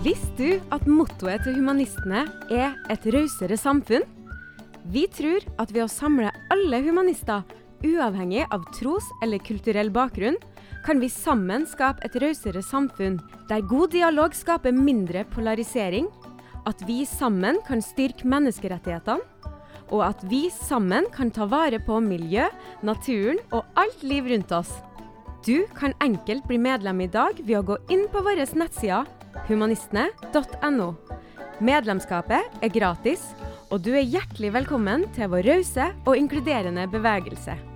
Visste du at mottoet til humanistene er et rausere samfunn? Vi tror at ved å samle alle humanister, uavhengig av tros- eller kulturell bakgrunn, kan vi sammen skape et rausere samfunn, der god dialog skaper mindre polarisering, at vi sammen kan styrke menneskerettighetene, og at vi sammen kan ta vare på miljø, naturen og alt liv rundt oss. Du kan enkelt bli medlem i dag ved å gå inn på våre nettsider humanistene.no. Medlemskapet er gratis, og du er hjertelig velkommen til vår rause og inkluderende bevegelse.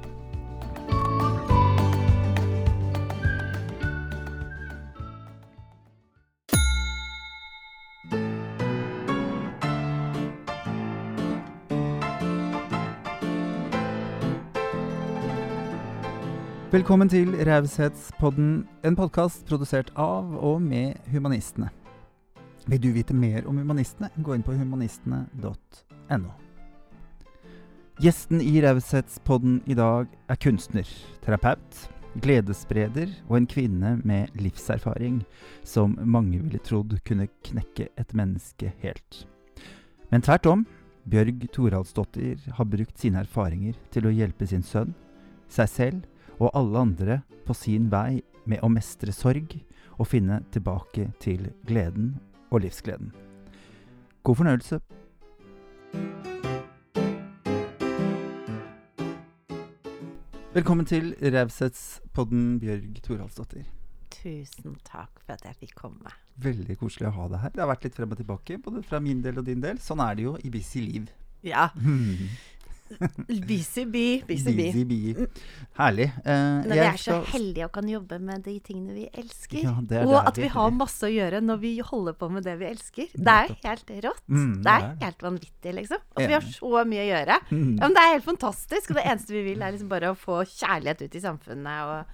Velkommen til Raushetspodden, en podkast produsert av og med Humanistene. Vil du vite mer om humanistene, gå inn på humanistene.no. Gjesten i Raushetspodden i dag er kunstner, terapeut, gledesspreder og en kvinne med livserfaring som mange ville trodd kunne knekke et menneske helt. Men tvert om, Bjørg Toralsdottir har brukt sine erfaringer til å hjelpe sin sønn, seg selv og alle andre på sin vei med å mestre sorg og finne tilbake til gleden og livsgleden. God fornøyelse. Velkommen til Raushetspodden, Bjørg Toralsdottir. Tusen takk for at jeg fikk komme. Veldig koselig å ha deg her. Det har vært litt frem og tilbake, både fra min del og din del. Sånn er det jo i busy liv. Ja. Busy bee, busy bee. Bee. Herlig. Eh, Når vi er så skal- heldige og kan jobbe med de tingene vi elsker. Ja, det er og det at vi har masse å gjøre når vi holder på med det vi elsker. Det er helt rått. Mm, det det er helt vanvittig, liksom. At vi har så mye å gjøre. Mm. Ja, men det er helt fantastisk. Og det eneste vi vil, er liksom bare å få kjærlighet ut i samfunnet og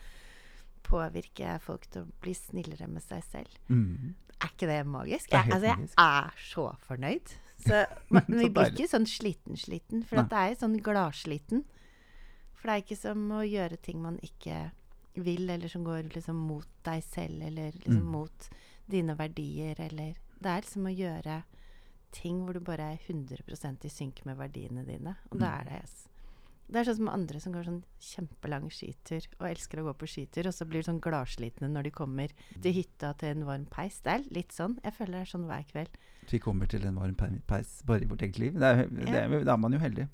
påvirke folk til å bli snillere med seg selv. Mm. Er ikke det magisk? Det er Jeg, altså, jeg er så fornøyd. Så, men vi blir ikke sånn sliten-sliten, for det er sånn gladsliten. For det er ikke som å gjøre ting man ikke vil, eller som går liksom mot deg selv, eller liksom Mm. mot dine verdier, eller Det er liksom å gjøre ting hvor du bare er 100 i synk med verdiene dine. Og da Mm. er det Det er sånn som andre som går sånn kjempelang skitur og elsker å gå på skitur, og så blir de sånn gladslitne når de kommer til hytta til en varm peis. Det er litt sånn. Jeg føler det er sånn hver kveld. Vi kommer til en varm peis bare i vårt eget liv. Det er, ja. er, er man jo heldig.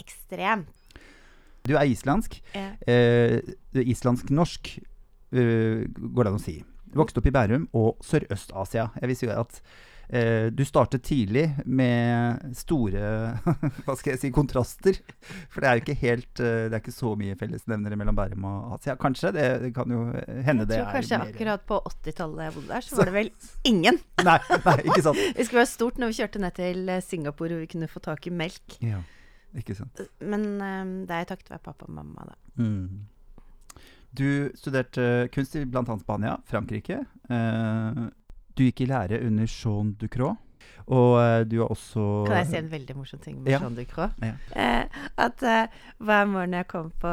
Ekstremt. Du er islandsk. Ja. Eh, du islandsk-norsk, uh, går det an å si. Vokste opp i Bærum og Sørøst-Asia. Jeg vil si at eh, du startet tidlig med store hva skal jeg si, kontraster. For det er jo ikke helt eh, Det er ikke så mye fellesnevnere mellom Bærum og Asia. Kanskje. Det, det kan jo hende Jeg tror er kanskje mer akkurat på 80-tallet jeg bodde der, så Så- var det vel ingen. Nei, nei, ikke sant. Det skulle være stort når vi kjørte ned til eh, Singapore hvor vi kunne få tak i melk. Ja, ikke sant. Men um, det er takket være pappa og mamma, da. Mm. Du studerte kunst i bl.a. Spania, Frankrike. Eh, du gikk i lære under Jean Ducroix. Og eh, du har også Kan jeg si en veldig morsom ting med Ja. Jean Ducroix? Ja. Eh, at eh, hver morgen jeg kom på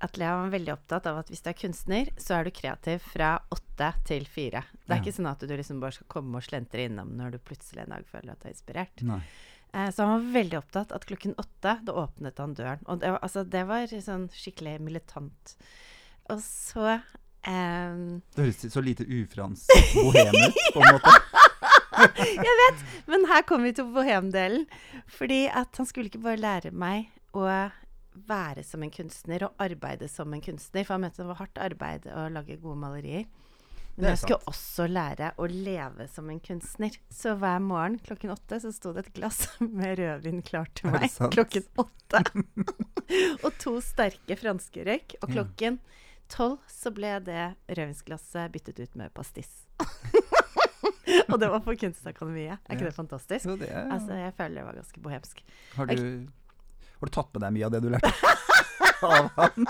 atelier, var veldig opptatt av at hvis du er kunstner, så er du kreativ fra åtte til fire. Det er Ja. ikke sånn at du liksom bare skal komme og slentre innom når du plutselig en dag føler at du er inspirert. Nei. Eh, så han var veldig opptatt at klokken åtte, da åpnet han døren. Og det altså, det var sånn skikkelig militant. Og så ehm, Det høres så lite ufransk bohem ut, på en måte. Jeg vet! Men her kommer vi til bohemdelen. Fordi at han skulle ikke bare lære meg å være som en kunstner og arbeide som en kunstner. For han mente det var hardt arbeid å lage gode malerier. Men jeg skulle også lære å leve som en kunstner. Så hver morgen klokken åtte så sto det et glass med rødvin klart til meg. Klokken åtte. og to sterke franske røyk. Og Ja. Tolv så ble det rødvinsglasset byttet ut med pastis. og det var på Kunstakademiet. Er ikke Ja. det fantastisk? Så det er, Altså, jeg føler det var ganske bohemsk. har, du, har du tatt med deg mye av det du lærte av han?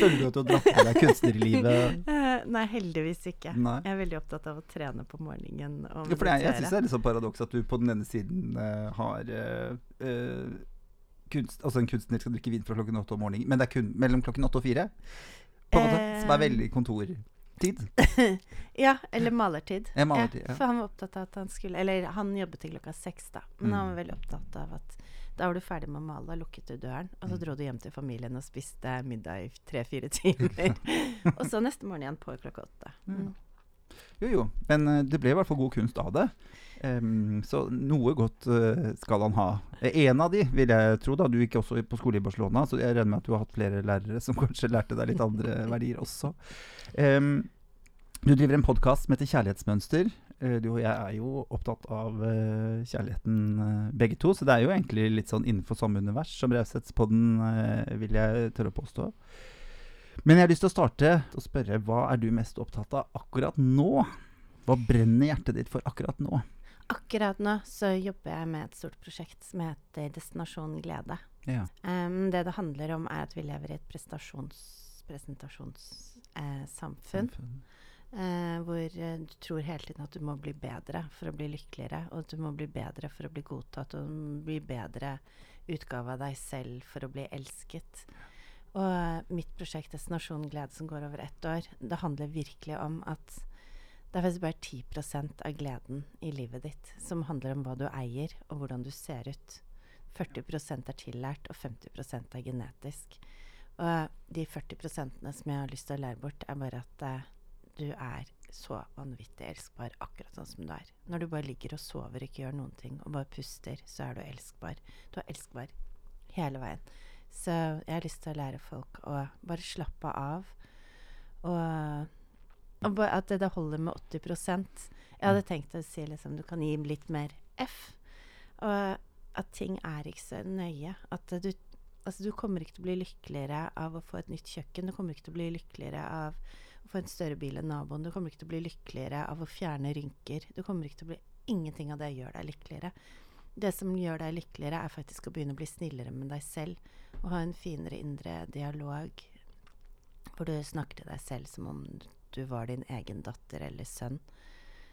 Føler du at du har dratt med deg kunstnerlivet? Eh, nei, heldigvis ikke. Nei. Jeg er veldig opptatt av å trene på morgenen Ja, jeg meditere. syns det er litt sånn paradoks at du på den ene siden uh, har uh, kunst, Altså en kunstner skal drikke vin fra klokken åtte om morgenen, men det er kun mellom klokken åtte og fire. På en måte, som er Eh, veldig kontortid? Ja, eller malertid. Ja, malertid, ja. For han var opptatt av at han skulle Eller han jobbet til klokka seks, da. Men han Mm. var veldig opptatt av at da var du ferdig med å male, da lukket du døren, og så Mm. dro du hjem til familien og spiste middag i tre-fire timer. og så neste morgen igjen på klokka åtte. Mm. Jo, jo. Men eh, det ble i hvert fall god kunst av det. Um, så noe godt uh, skal han ha. Eh, En av de, vil jeg tro, da. Du gikk også på skole i Barcelona, så jeg regner med at du har hatt flere lærere som kanskje lærte deg litt andre verdier også. Um, du driver en podkast som heter Kjærlighetsmønster. Uh, du og jeg er jo opptatt av uh, kjærligheten begge to, så det er jo egentlig litt sånn innenfor samme univers som Raushetspodden, vil jeg tørre å påstå. Men jeg har lyst til å starte og spørre, hva er du mest opptatt av akkurat nå? Hva brenner hjertet ditt for akkurat nå? Akkurat nå så jobber jeg med et stort prosjekt som heter Destinasjon glede. Ja. Um, det det handler om, er at vi lever i et presentasjonssamfunn. Eh. Eh, hvor eh, du tror hele tiden at du må bli bedre for å bli lykkeligere, og at du må bli bedre for å bli godtatt, og du må bli bedre utgave av deg selv for å bli elsket. Og eh, mitt prosjekt Destinasjon glede, som går over ett år, det handler virkelig om at det er faktisk bare 10% av gleden i livet ditt som handler om hva du eier, og hvordan du ser ut. 40% er tillært, og 50% er genetisk. Og de 40 som jeg har lyst til å lære bort, er bare at uh, du er så vanvittig elskbar akkurat sånn som du er. Når du bare ligger og sover, ikke gjør noen ting, og bare puster, så er du elskbar. Du er elskbar hele veien. Så jeg har lyst til å lære folk å bare slappe av. Og, og at det, holder med 80% Jeg hadde tenkt å si liksom du kan gi litt mer F. Og at ting er ikke så nøye. At du, altså, du kommer ikke til å bli lykkeligere av å få et nytt kjøkken. Du kommer ikke til å bli lykkeligere av å få en større bil enn naboen. Du kommer ikke til å bli lykkeligere av å fjerne rynker. Du kommer ikke til å bli Ingenting av det gjør deg lykkeligere. Det som gjør deg lykkeligere, er faktisk å begynne å bli snillere med deg selv. Og ha en finere indre dialog hvor du snakker til deg selv som om du var din egen datter eller sønn.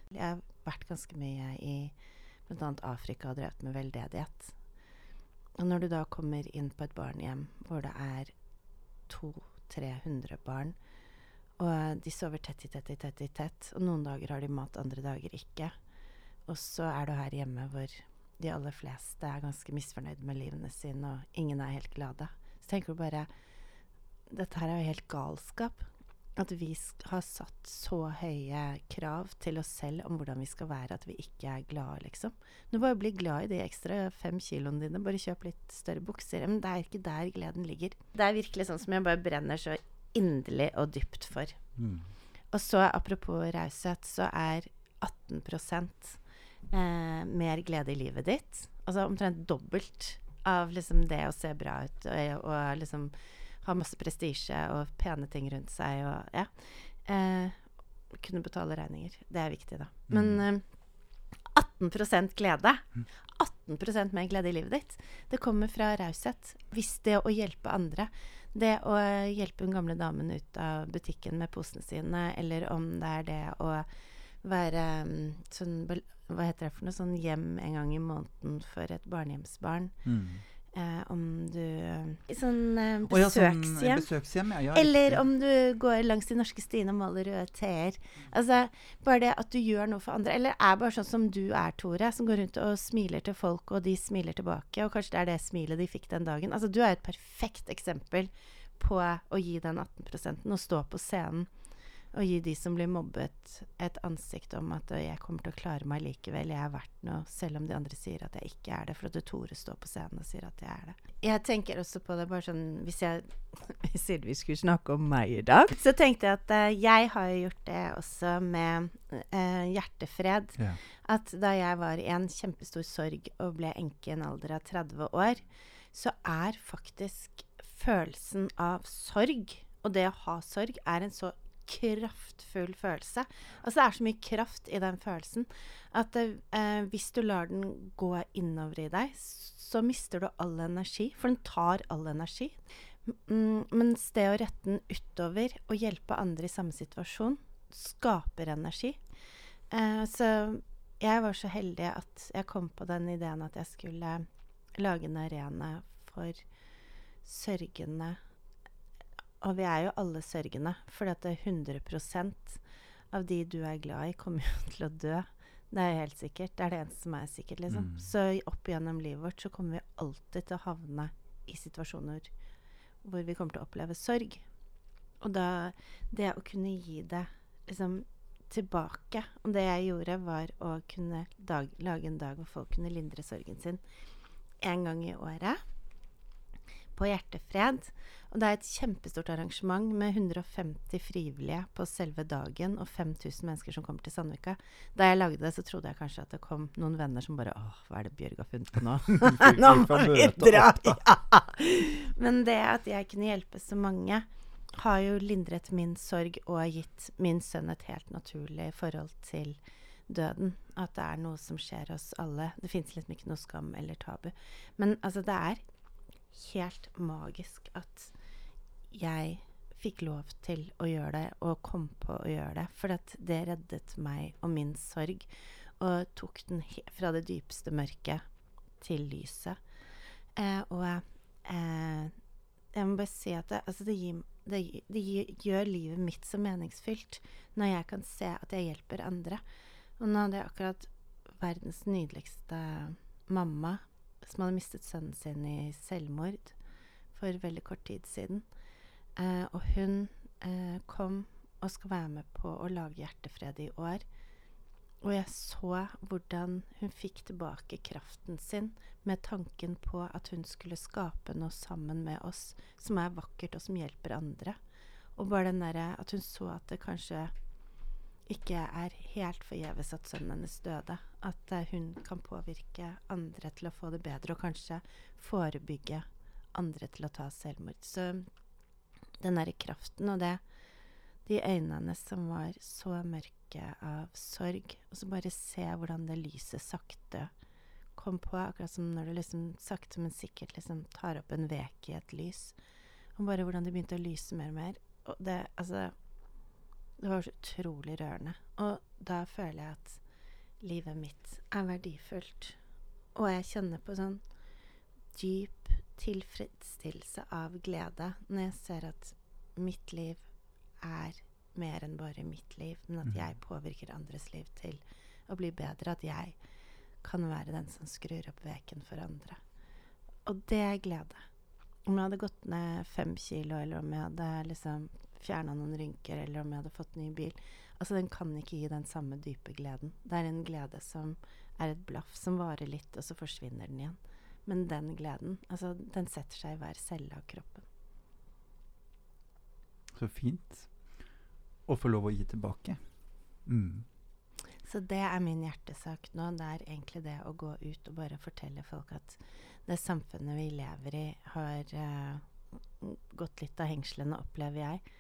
Jeg har vært ganske mye i bl.a. Afrika og drevet med veldedighet. Og når du da kommer inn på et barnehjem hvor det er 200-300 barn, og de sover tett i tett i tett i tett, og noen dager har de mat, andre dager ikke, og så er du her hjemme hvor de aller fleste er ganske misfornøyd med livene sine, og ingen er helt glade, så tenker du bare Dette her er jo helt galskap. At vi har satt så høye krav til oss selv om hvordan vi skal være, at vi ikke er glade, liksom. Du bare bli glad i de ekstra fem kiloene dine. Bare kjøp litt større bukser. Men det er ikke der gleden ligger. Det er virkelig sånn som jeg bare brenner så inderlig og dypt for. Mm. Og så apropos raushet, så er 18 eh, mer glede i livet ditt. Altså omtrent dobbelt av liksom det å se bra ut og, og liksom ha masse prestisje og pene ting rundt seg og ja. Eh, kunne betale regninger. Det er viktig, da. Men eh, 18% glede. 18% mer glede i livet ditt. Det kommer fra raushet. Hvis det å hjelpe andre Det å hjelpe den gamle damen ut av butikken med posene sine, eller om det er det å være mm, sånn Hva heter det for noe? Sånn hjem en gang i måneden for et barnehjemsbarn. Mm. Eh, om du Sånn eh, Å ja, sånn, besøkshjem. eh, ja. ja Eller om du går langs de norske stiene og maler røde t-er. Altså, bare det at du gjør noe for andre. Eller er bare sånn som du er, Tore, som går rundt og smiler til folk, og de smiler tilbake. Og kanskje det er det smilet de fikk den dagen. Altså, du er et perfekt eksempel på å gi den 18% og stå på scenen og gi de som blir mobbet, et ansikt om at 'jeg kommer til å klare meg likevel', 'jeg er verdt noe', selv om de andre sier at jeg ikke er det, for at Tore står på scenen og sier at jeg er det. Jeg tenker også på det bare sånn Hvis jeg sier vi skulle snakke om meg i dag, så tenkte jeg at uh, jeg har gjort det også med uh, hjertefred. Ja. At da jeg var i en kjempestor sorg og ble enke i en alder av 30 år, så er faktisk følelsen av sorg, og det å ha sorg, er en så kraftfull følelse. Altså Det er så mye kraft i den følelsen at eh, hvis du lar den gå innover i deg, så mister du all energi, for den tar all energi. Mm, mens det å rette den utover og hjelpe andre i samme situasjon skaper energi. Eh, så jeg var så heldig at jeg kom på den ideen at jeg skulle lage en arena for sørgende og vi er jo alle sørgende, for at det er 100% av de du er glad i, kommer jo til å dø. Det er jo helt sikkert. Det er det eneste som er sikkert, liksom. Mm. Så opp gjennom livet vårt så kommer vi alltid til å havne i situasjoner hvor vi kommer til å oppleve sorg. Og da Det å kunne gi det liksom tilbake Og det jeg gjorde, var å kunne dag, lage en dag hvor folk kunne lindre sorgen sin en gang i året. På Hjertefred. Og det er et kjempestort arrangement med 150 frivillige på selve dagen og 5000 mennesker som kommer til Sandvika. Da jeg lagde det, så trodde jeg kanskje at det kom noen venner som bare Åh, hva er det Bjørg har funnet på nå? Nå må vi dra! Ja. Men det at jeg kunne hjelpe så mange, har jo lindret min sorg og gitt min sønn et helt naturlig forhold til døden. At det er noe som skjer oss alle. Det fins liksom ikke noe skam eller tabu. Men altså, det er helt magisk at jeg fikk lov til å gjøre det, og kom på å gjøre det. For det reddet meg og min sorg, og tok den fra det dypeste mørket til lyset. Eh, og eh, jeg må bare si at det, altså det, gir, det, det gjør livet mitt så meningsfylt når jeg kan se at jeg hjelper andre. Og nå hadde jeg akkurat verdens nydeligste mamma som hadde mistet sønnen sin i selvmord for veldig kort tid siden. Eh, og hun eh, kom og skal være med på å lage Hjertefred i år. Og jeg så hvordan hun fikk tilbake kraften sin med tanken på at hun skulle skape noe sammen med oss som er vakkert, og som hjelper andre. Og bare den derre at hun så at det kanskje ikke er helt forgjeves at sønnen hennes døde. At eh, hun kan påvirke andre til å få det bedre, og kanskje forebygge andre til å ta selvmord. Så den derre kraften og det De øynene som var så mørke av sorg, og så bare se hvordan det lyset sakte kom på, akkurat som når du liksom sakte, men sikkert liksom tar opp en vek i et lys. Og bare hvordan det begynte å lyse mer og mer. Og det, altså Det var så utrolig rørende. Og da føler jeg at livet mitt er verdifullt. Og jeg kjenner på sånn dyp tilfredsstillelse av glede når jeg ser at mitt liv er mer enn bare mitt liv, men at Mhm. jeg påvirker andres liv til å bli bedre. At jeg kan være den som skrur opp veken for andre. Og det er glede. Om jeg hadde gått ned fem kilo, eller om jeg hadde liksom fjerna noen rynker, eller om jeg hadde fått ny bil Altså, den kan ikke gi den samme dype gleden. Det er en glede som er et blaff som varer litt, og så forsvinner den igjen. Men den gleden, altså, den setter seg i hver celle av kroppen. Så fint å få lov å gi tilbake. Mm. Så det er min hjertesak nå. Det er egentlig det å gå ut og bare fortelle folk at det samfunnet vi lever i, har uh, gått litt av hengslene, opplever jeg.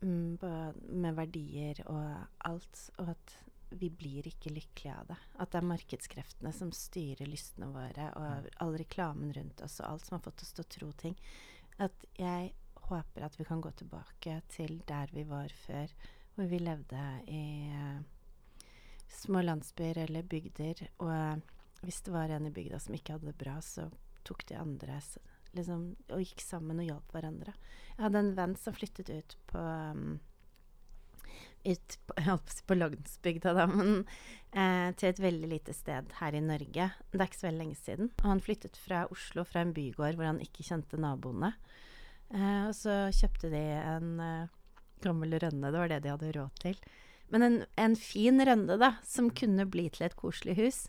Mm, på- med verdier og alt. Og at vi blir ikke lykkelige av det. At det er markedskreftene som styrer lystene våre, og all reklamen rundt oss og alt som har fått oss til å tro ting. At jeg håper at vi kan gå tilbake til der vi var før, hvor vi levde i uh, små landsbyer eller bygder. Og uh, hvis det var en i bygda som ikke hadde det bra, så tok de andre liksom, og gikk sammen og hjalp hverandre. Jeg hadde en venn som flyttet ut på um, ut på, på landsbygda, da, men eh, til et veldig lite sted her i Norge. Det er ikke så veldig lenge siden. Og han flyttet fra Oslo, fra en bygård hvor han ikke kjente naboene. Eh, og så kjøpte de en eh, gammel rønne. Det var det de hadde råd til. Men en, en fin rønne, da, som kunne bli til et koselig hus.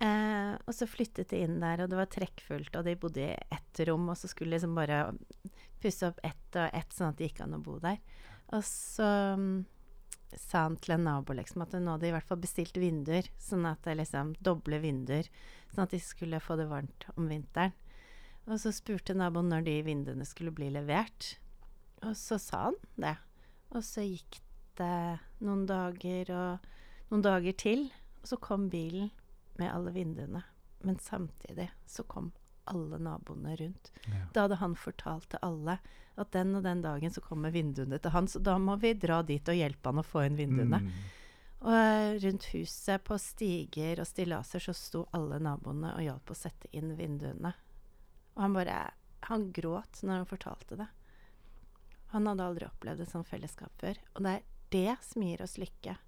Eh, og så flyttet de inn der, og det var trekkfullt, og de bodde i ett rom, og så skulle de liksom bare pusse opp ett og ett, sånn at det gikk an å bo der. Og så um, sa han til en nabo liksom at nå hadde de i hvert fall bestilt vinduer, sånn at det liksom doble vinduer, sånn at de skulle få det varmt om vinteren. Og så spurte naboen når de vinduene skulle bli levert, og så sa han det. Og så gikk det noen dager og noen dager til, og så kom bilen med alle vinduene. Men samtidig så kom alle naboene rundt. Ja. Da hadde han fortalt til alle at den og den dagen så kommer vinduene til han, så da må vi dra dit og hjelpe han å få inn vinduene. Mm. Og eh, rundt huset, på stiger og stillaser, så sto alle naboene og hjalp å sette inn vinduene. Og han bare Han gråt når han fortalte det. Han hadde aldri opplevd et sånt fellesskap før. Og det er det som gir oss lykke.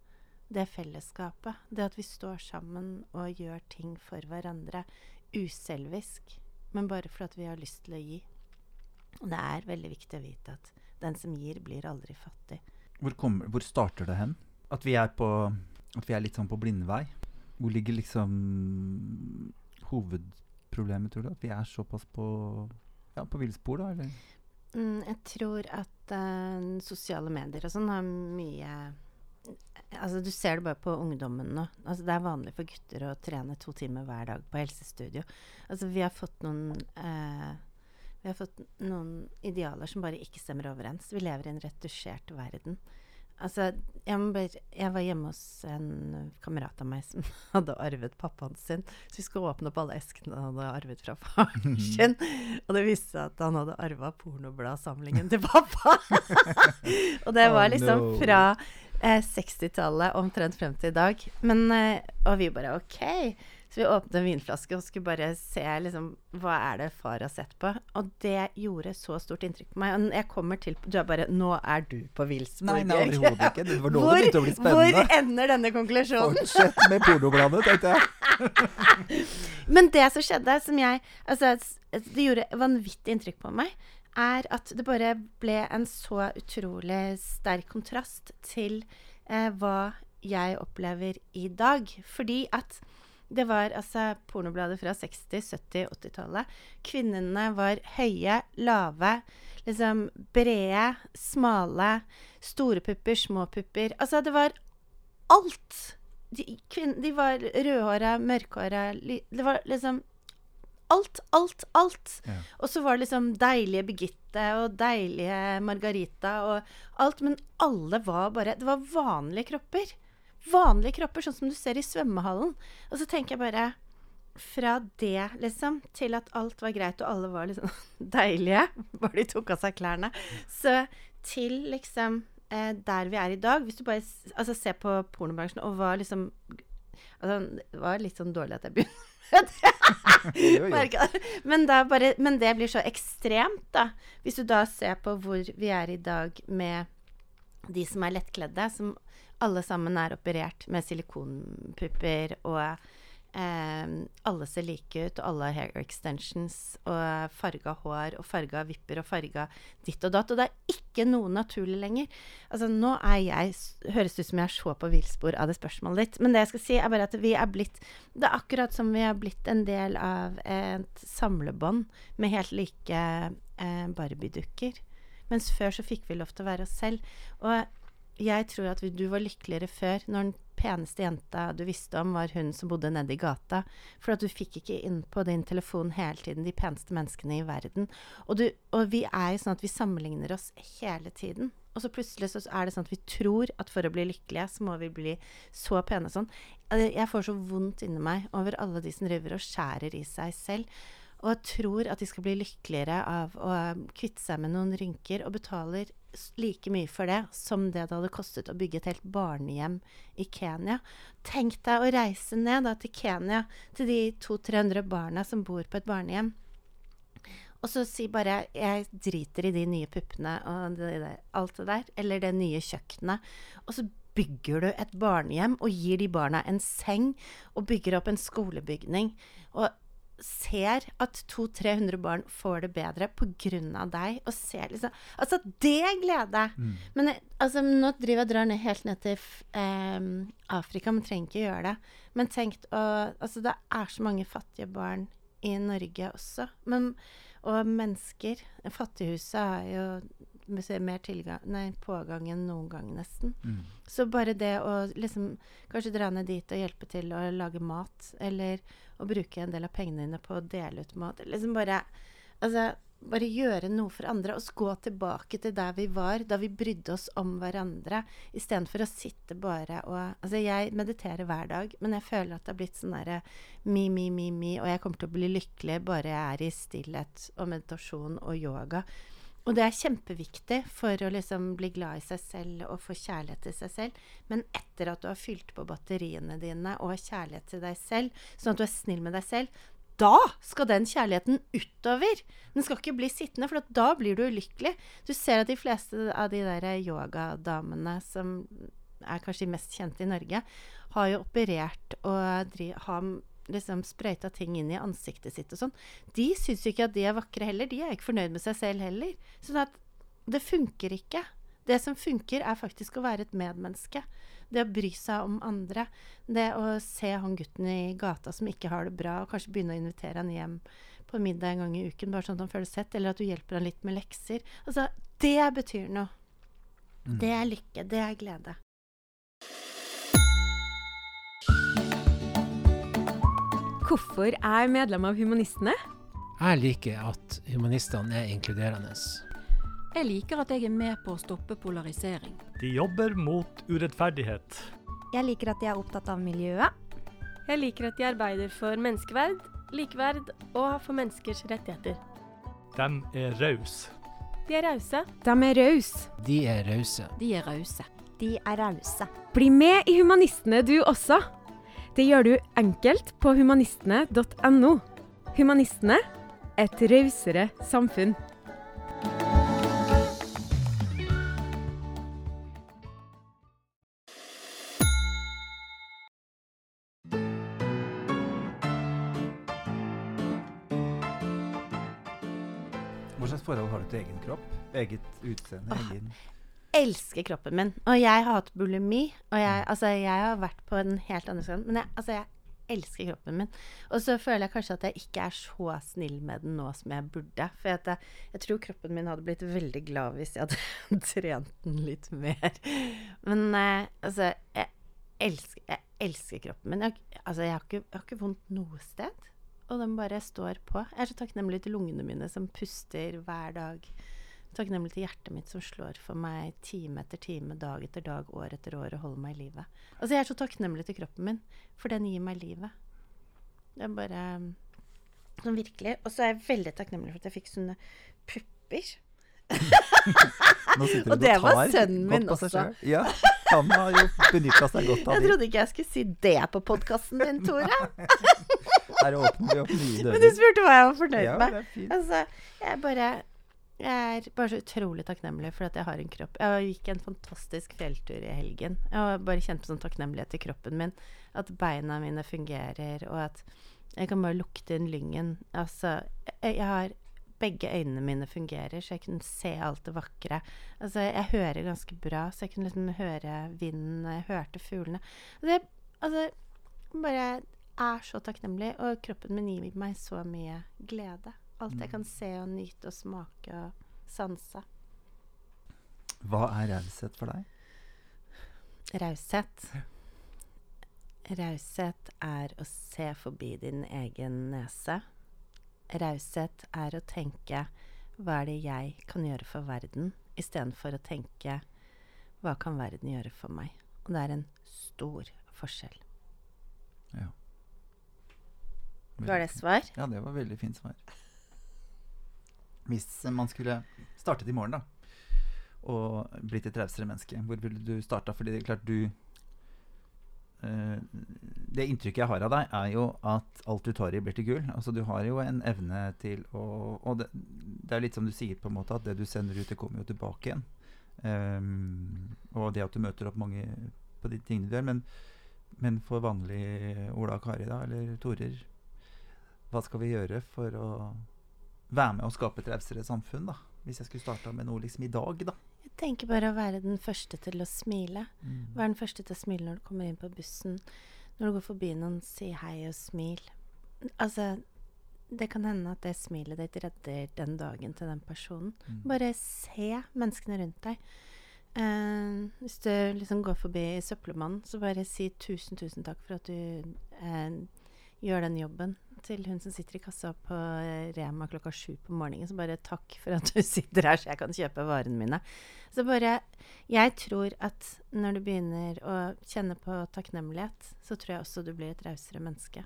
Det fellesskapet. Det at vi står sammen og gjør ting for hverandre. Uselvisk, men bare fordi vi har lyst til å gi. Og det er veldig viktig å vite at den som gir, blir aldri fattig. Hvor, kommer, hvor starter det hen? At vi er på At vi er litt sånn på blindvei? Hvor ligger liksom hovedproblemet, tror du? At vi er såpass på ja, på villspor, da? Eller? Mm, jeg tror at uh, sosiale medier og sånn har mye Altså, du ser det bare på ungdommen nå. Altså, det er vanlig for gutter å trene to timer hver dag på helsestudio. Altså, vi har fått noen eh, vi har fått noen idealer som bare ikke stemmer overens. Vi lever i en retusjert verden. Altså, jeg, bare, jeg, var hjemme hos en kamerat av meg som hadde arvet pappaen sin. Så vi skulle åpne opp alle eskene han hadde arvet fra faren sin. Og det viste seg at han hadde arva pornobladsamlingen til pappa. og det var liksom fra eh, 60-tallet omtrent frem til i dag. Men, eh, og vi bare OK. Så vi åpnet en vinflaske og skulle bare se liksom, hva er det far har sett på. Og det gjorde så stort inntrykk på meg. Og jeg kommer til Du er bare Nå er du på villspor. Nei, nei overhodet ikke. Det var nå det begynte å bli spennende. Hvor ender denne konklusjonen? Fortsett med pornobladet, tenkte jeg. Men det som skjedde, som jeg Altså, det gjorde vanvittig inntrykk på meg, er at det bare ble en så utrolig sterk kontrast til eh, hva jeg opplever i dag. Fordi at det var altså pornoblader fra 60-, 70-, 80-tallet. Kvinnene var høye, lave, liksom brede, smale. Store pupper, små pupper. Altså, det var alt! De, de var rødhåra, mørkhåra Det var liksom alt, alt, alt. Ja. Og så var det liksom deilige Birgitte og deilige Margarita og alt. Men alle var bare Det var vanlige kropper vanlige kropper, sånn som du ser i svømmehallen. Og så tenker jeg bare Fra det, liksom, til at alt var greit, og alle var liksom deilige, bare de tok av seg klærne, så til liksom eh, der vi er i dag Hvis du bare altså, ser på pornobransjen og var liksom Altså, det var litt sånn dårlig at jeg begynte men, bare, men, det blir så ekstremt, da. Hvis du da ser på hvor vi er i dag med de som er lettkledde, som alle sammen er operert med silikonpupper, og eh, alle ser like ut, og alle har hair extensions og farga hår og farga vipper og farga ditt og datt. Og det er ikke noe naturlig lenger. Altså, nå er jeg Høres ut som jeg så på villspor av det spørsmålet ditt. Men det jeg skal si, er bare at vi er blitt Det er akkurat som vi er blitt en del av et samlebånd med helt like eh, Barbie-dukker. Mens før så fikk vi lov til å være oss selv. Og jeg tror at du var lykkeligere før, når den peneste jenta du visste om, var hun som bodde nede i gata. For at du fikk ikke inn på din telefon hele tiden de peneste menneskene i verden. Og, du, og vi er jo sånn at vi sammenligner oss hele tiden. Og så plutselig så er det sånn at vi tror at for å bli lykkelige, så må vi bli så pene sånn. Jeg får så vondt inni meg over alle de som driver og skjærer i seg selv. Og tror at de skal bli lykkeligere av å kvitte seg med noen rynker, og betaler like mye for det som det det hadde kostet å bygge et helt barnehjem i Kenya. Tenk deg å reise ned da, til Kenya, til de 200-300 barna som bor på et barnehjem. Og så si bare 'jeg driter i de nye puppene og det der, alt det der', eller det nye kjøkkenet. Og så bygger du et barnehjem og gir de barna en seng, og bygger opp en skolebygning. Og ser at 200-300 barn får det bedre pga. deg, og ser liksom Altså, det er glede! Mm. Men altså, nå driver jeg drar ned helt ned til um, Afrika, men trenger ikke gjøre det. Men tenk å Altså, det er så mange fattige barn i Norge også. Men, og mennesker. Fattighuset har jo mer tilgang, nei, pågang enn noen gang, nesten. Mm. Så bare det å liksom kanskje dra ned dit og hjelpe til å lage mat, eller å bruke en del av pengene dine på å dele ut mat, liksom bare Altså, bare gjøre noe for andre, og gå tilbake til der vi var, da vi brydde oss om hverandre, istedenfor å sitte bare og Altså, jeg mediterer hver dag, men jeg føler at det har blitt sånn derre mi, mi, mi, mi, og jeg kommer til å bli lykkelig bare jeg er i stillhet og meditasjon og yoga. Og det er kjempeviktig for å liksom bli glad i seg selv og få kjærlighet til seg selv. Men etter at du har fylt på batteriene dine og har kjærlighet til deg selv, sånn at du er snill med deg selv, da skal den kjærligheten utover. Den skal ikke bli sittende, for da blir du ulykkelig. Du ser at de fleste av de der yogadamene som er kanskje mest kjente i Norge, har jo operert og har liksom sprøyta ting inn i ansiktet sitt og sånn. De syns jo ikke at de er vakre heller. De er ikke fornøyd med seg selv heller. Sånn at det funker ikke. Det som funker, er faktisk å være et medmenneske. Det å bry seg om andre. Det å se han gutten i gata som ikke har det bra, og kanskje begynne å invitere han hjem på middag en gang i uken, bare sånn at han føler sett, eller at du hjelper han litt med lekser. Altså, det betyr noe. Mm. Det er lykke. Det er glede. Hvorfor er medlem av Humanistene? Jeg liker at humanistene er inkluderende. Jeg liker at jeg er med på å stoppe polarisering. De jobber mot urettferdighet. Jeg liker at de er opptatt av miljøet. Jeg liker at de arbeider for menneskeverd, likeverd og for menneskers rettigheter. De er rause. De er rause. De er rause. De er rause. De er rause. De er rause. Bli med i Humanistene du også. Det gjør du enkelt på humanistene.no. Humanistene et rausere samfunn. Hva slags forhold har du til egen kropp? Eget utseende? Åh. Egen elsker kroppen min. Og jeg har hatt bulimi. Og jeg, altså, jeg har vært på en helt annen skala. Men jeg, altså, jeg elsker kroppen min. Og så føler jeg kanskje at jeg ikke er så snill med den nå som jeg burde. For at jeg, jeg tror kroppen min hadde blitt veldig glad hvis jeg hadde trent den litt mer. Men eh, altså jeg elsker, jeg elsker kroppen min. Jeg, altså, jeg, har ikke, jeg har ikke vondt noe sted. Og den bare står på. Jeg er så takknemlig til lungene mine som puster hver dag. Takknemlig til hjertet mitt som slår for meg time etter time, dag etter dag, år etter år og holder meg i live. Altså, jeg er så takknemlig til kroppen min, for den gir meg livet. Det er bare Sånn virkelig. Og så er jeg veldig takknemlig for at jeg fikk sånne pupper. Og det var sønnen min også. Ja, han har jo benytta seg godt av det. Jeg trodde ikke jeg skulle si det på podkasten din, Tore. Her åpner vi opp nye Men du spurte hva jeg var fornøyd Ja, med. det fint. Altså, jeg bare jeg er bare så utrolig takknemlig for at jeg har en kropp. Jeg gikk en fantastisk fjelltur i helgen. Jeg har bare kjent på sånn takknemlighet til kroppen min. At beina mine fungerer, og at jeg kan bare lukte inn lyngen. Altså, jeg, har Begge øynene mine fungerer, så jeg kunne se alt det vakre. Altså, jeg hører ganske bra, så jeg kunne liksom høre vinden, jeg hørte fuglene. Altså, jeg, altså, bare er så takknemlig, og kroppen min gir meg så mye glede. Alt jeg kan se og nyte og smake og sanse. Hva er raushet for deg? Raushet. Raushet er å se forbi din egen nese. Raushet er å tenke hva er det jeg kan gjøre for verden, istedenfor å tenke hva kan verden gjøre for meg. Og det er en stor forskjell. Ja. Var det svar? Ja, det var veldig fint svar. Hvis man skulle startet i morgen, da, og blitt et rausere menneske, hvor ville du starta? Fordi det er klart du uh, Det inntrykket jeg har av deg, er jo at alt du tar i, blir til gull. Altså Du har jo en evne til å Og det, det er litt som du sier, på en måte, at det du sender ut, det kommer jo tilbake igjen. Um, og det at du møter opp mange på de tingene du gjør. Men, men for vanlig Ola og Kari, da, eller Torer, hva skal vi gjøre for å være med å skape et rausere samfunn, da? Hvis jeg skulle starta med noe liksom i dag, da. Jeg tenker bare å være den første til å smile. Mm. Vær den første til å smile når du kommer inn på bussen. Når du går forbi noen, si hei og smil. Altså, det kan hende at det smilet ditt redder den dagen til den personen. Mm. Bare se menneskene rundt deg. Eh, hvis du liksom går forbi søppelmannen, så bare si tusen, tusen takk for at du eh, gjør den jobben. Til hun som sitter i kassa på eh, Rema klokka sju på morgenen, så bare takk for at du sitter her, så jeg kan kjøpe varene mine. Så bare Jeg tror at når du begynner å kjenne på takknemlighet, så tror jeg også du blir et rausere menneske.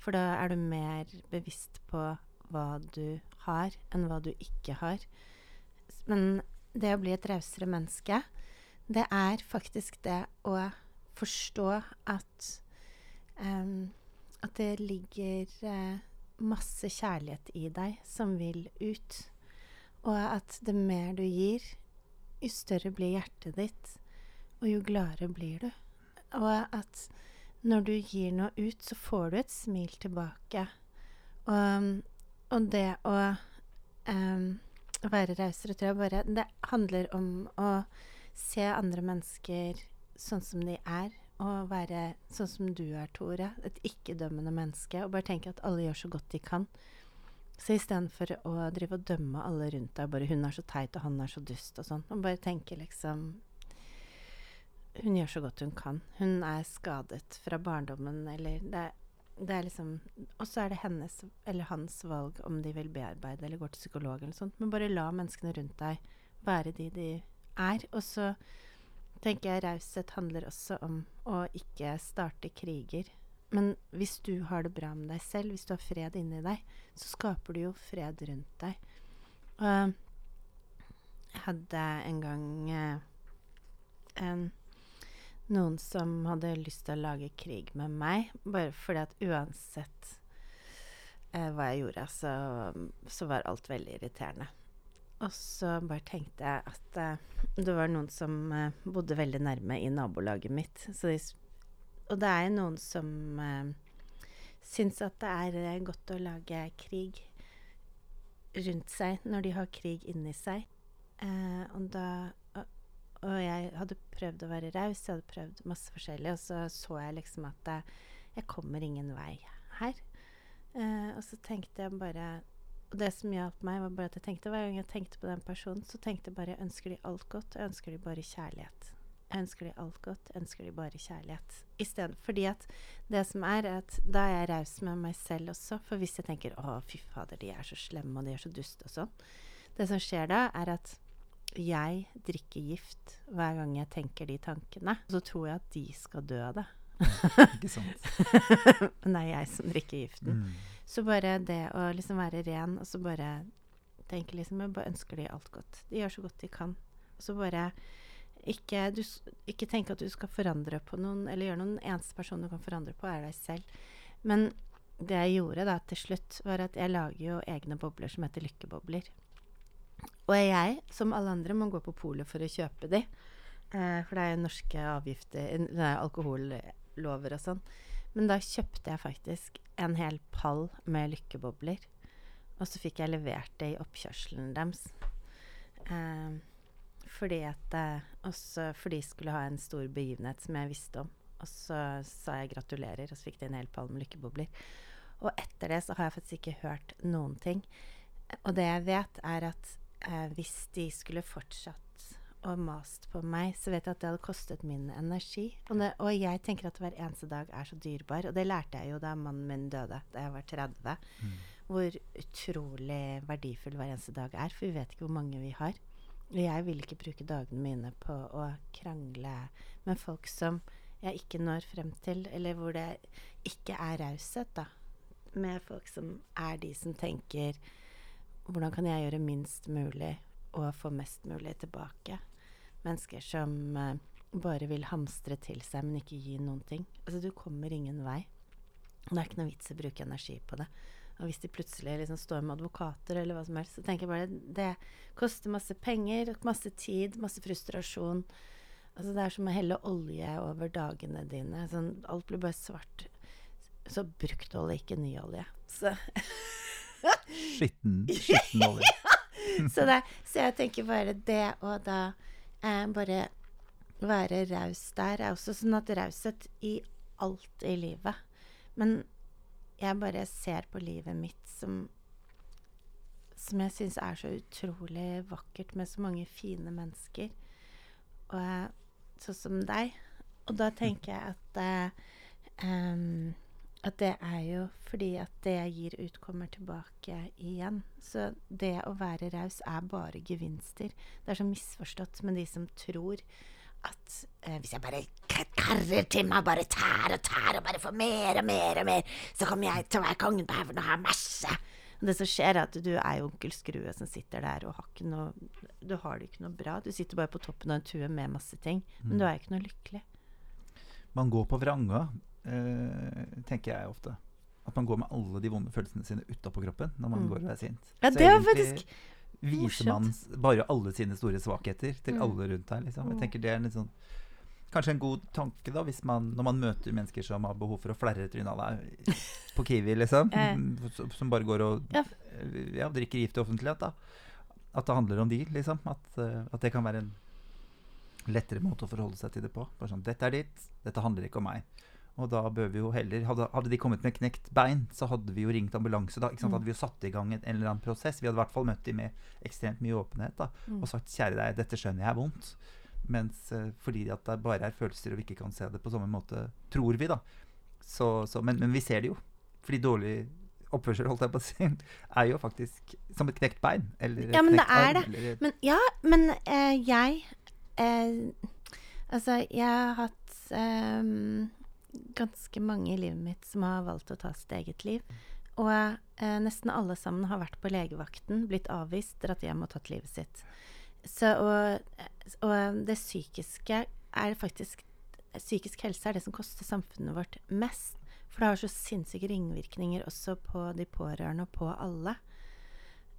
For da er du mer bevisst på hva du har, enn hva du ikke har. Men det å bli et rausere menneske, det er faktisk det å forstå at em, At det ligger eh, masse kjærlighet i deg som vil ut. Og at det mer du gir, jo større blir hjertet ditt, og jo gladere blir du. Og at når du gir noe ut, så får du et smil tilbake. Og, og det å um, være rausere, tror jeg bare Det handler om å se andre mennesker sånn som de er, og være sånn som du er, Tore. Et ikke-dømmende menneske. Og bare tenke at alle gjør så godt de kan. Så istedenfor å drive og dømme alle rundt deg, bare 'hun er så teit, og han er så dust', og sånn, og bare tenke liksom Hun gjør så godt hun kan. Hun er skadet fra barndommen, eller det, det er liksom Og så er det hennes eller hans valg om de vil bearbeide eller gå til psykolog eller sånt. Men bare la menneskene rundt deg være de de er. Og så tenker jeg raushet handler også om å ikke starte kriger. Men hvis du har det bra med deg selv, hvis du har fred inni deg, så skaper du jo fred rundt deg. Og jeg hadde en gang eh, en, noen som hadde lyst til å lage krig med meg, bare fordi at uansett eh, hva jeg gjorde, så, så var alt veldig irriterende. Og så bare tenkte jeg at uh, det var noen som uh, bodde veldig nærme i nabolaget mitt. De, og det er noen som uh, syns at det er godt å lage krig rundt seg når de har krig inni seg. og da og, og, jeg hadde prøvd å være raus, jeg hadde prøvd masse forskjellig, og så så jeg liksom at jeg kommer ingen vei her. og så tenkte jeg bare og det som hjalp meg, var bare at jeg tenkte hver gang jeg tenkte på den personen, så tenkte jeg bare jeg ønsker de alt godt, jeg ønsker de bare kjærlighet. Jeg ønsker de alt godt, jeg ønsker de bare kjærlighet. I stedet, fordi at det som er, er at da er jeg raus med meg selv også. For hvis jeg tenker 'Å, fy fader, de er så slemme, og de er så duste', og sånn Det som skjer da, er at jeg drikker gift hver gang jeg tenker de tankene. Og så tror jeg at de skal dø av det. Ikke sant. Men det er jeg som drikker giften. Mm. Så bare det å liksom være ren, og så bare tenke liksom Jeg bare ønsker de alt godt. De gjør så godt de kan. Og så bare ikke, du, ikke tenke at du skal forandre på noen, eller gjøre noen eneste person du kan forandre på, er deg selv. Men det jeg gjorde da til slutt, var at jeg lager jo egne bobler som heter lykkebobler. Og jeg, som alle andre, må gå på polet for å kjøpe de. Eh, for det er jo norske avgifter, det er alkohollover og sånn. Men da kjøpte jeg faktisk en hel pall med lykkebobler. Og så fikk jeg levert det i oppkjørselen deres. Eh, fordi at eh, Også for de skulle ha en stor begivenhet som jeg visste om. Og så sa jeg gratulerer, og så fikk de en hel pall med lykkebobler. Og etter det så har jeg faktisk ikke hørt noen ting. Og det jeg vet, er at eh, hvis de skulle fortsatt og mast på meg, så vet jeg at det hadde kostet min energi. Og, det, og, jeg tenker at hver eneste dag er så dyrebar. Og det lærte jeg jo da mannen min døde, da jeg var 30. Mm. Hvor utrolig verdifull hver eneste dag er. For vi vet ikke hvor mange vi har. Og jeg vil ikke bruke dagene mine på å krangle med folk som jeg ikke når frem til, eller hvor det ikke er raushet, da. Med folk som er de som tenker hvordan kan jeg gjøre minst mulig og få mest mulig tilbake? Mennesker som uh, bare vil hamstre til seg, men ikke gi noen ting. Altså, du kommer ingen vei. Det er ikke noe vits i å bruke energi på det. Og hvis de plutselig liksom står med advokater eller hva som helst, så tenker jeg bare det koster masse penger, masse tid, masse frustrasjon. Altså, det er som å helle olje over dagene dine. Sånn, alt blir bare svart. Så brukt olje, ikke ny olje. Så Skitten, skitten olje. så, det, så jeg tenker bare det, og da eh, bare være raus der er også sånn at raushet i alt i livet. Men jeg bare ser på livet mitt som som jeg syns er så utrolig vakkert, med så mange fine mennesker. Og sånn som deg. Og da tenker jeg at eh, um, at det er jo fordi at det jeg gir ut, kommer tilbake igjen. Så det å være raus er bare gevinster. Det er så misforstått med de som tror at eh, hvis jeg bare karrer til meg, bare tær og tær og bare får mer og mer og mer, så kommer jeg til å være kongen på haugen og ha masse. Det som skjer, er at du er jo onkel Skrue som sitter der og har ikke noe Du har det ikke noe bra. Du sitter bare på toppen av en tue med masse ting, men du er ikke noe lykkelig. Man går på vranga, eh, tenker jeg ofte. At man går med alle de vonde følelsene sine utapå kroppen når man Mm. går og er sint. Ja, det egentlig faktisk Viser man bare alle sine store svakheter til Mm. alle rundt deg. Liksom. Jeg Mm. tenker det er sånn Kanskje en god tanke da, hvis man, når man møter mennesker som har behov for å flerre trynet av deg på Kiwi, liksom. Eh. mm, som- bare går og Ja. eh, ja, drikker gift i offentlighet. da At det handler om de, liksom. At, eh, at det kan være en lettere måte å forholde seg til det på. Sånn, Dette er ditt, dette handler ikke om meg. Og da bør vi jo heller Hadde, hadde de kommet med knekt bein, så hadde vi jo ringt ambulanse. da ikke sant? Mm. Hadde vi jo satt i gang en, en eller annen prosess. Vi hadde i hvert fall møtt dem med ekstremt mye åpenhet da Mm. og sagt 'kjære deg, dette skjønner jeg er vondt'. Mens eh, fordi at det bare er følelser og vi ikke kan se det på samme måte, tror vi, da. Så, så, men, men vi ser det jo. Fordi dårlig oppførsel, holdt jeg på å si, er jo faktisk som et knekt bein. Eller Ja, men det er arm, det. Men ja, men eh, jeg eh, Altså, jeg har hatt eh, ganske mange i livet mitt som har valgt å ta sitt eget liv. Og eh, nesten alle sammen har vært på legevakten, blitt avvist, dratt hjem og tatt livet sitt. Så, og, og det psykiske er faktisk Psykisk helse er det som koster samfunnet vårt mest. For det har så sinnssyke ringvirkninger også på de pårørende og på alle.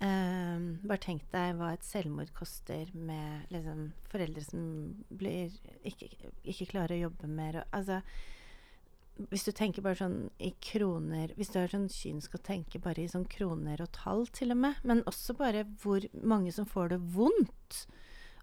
Um, bare tenk deg hva et selvmord koster med liksom, foreldre som blir, ikke, ikke klarer å jobbe mer. Og, altså, hvis du tenker bare sånn i kroner Hvis du er sånn kynisk og tenker bare i sånn kroner og tall, til og med, men også bare hvor mange som får det vondt.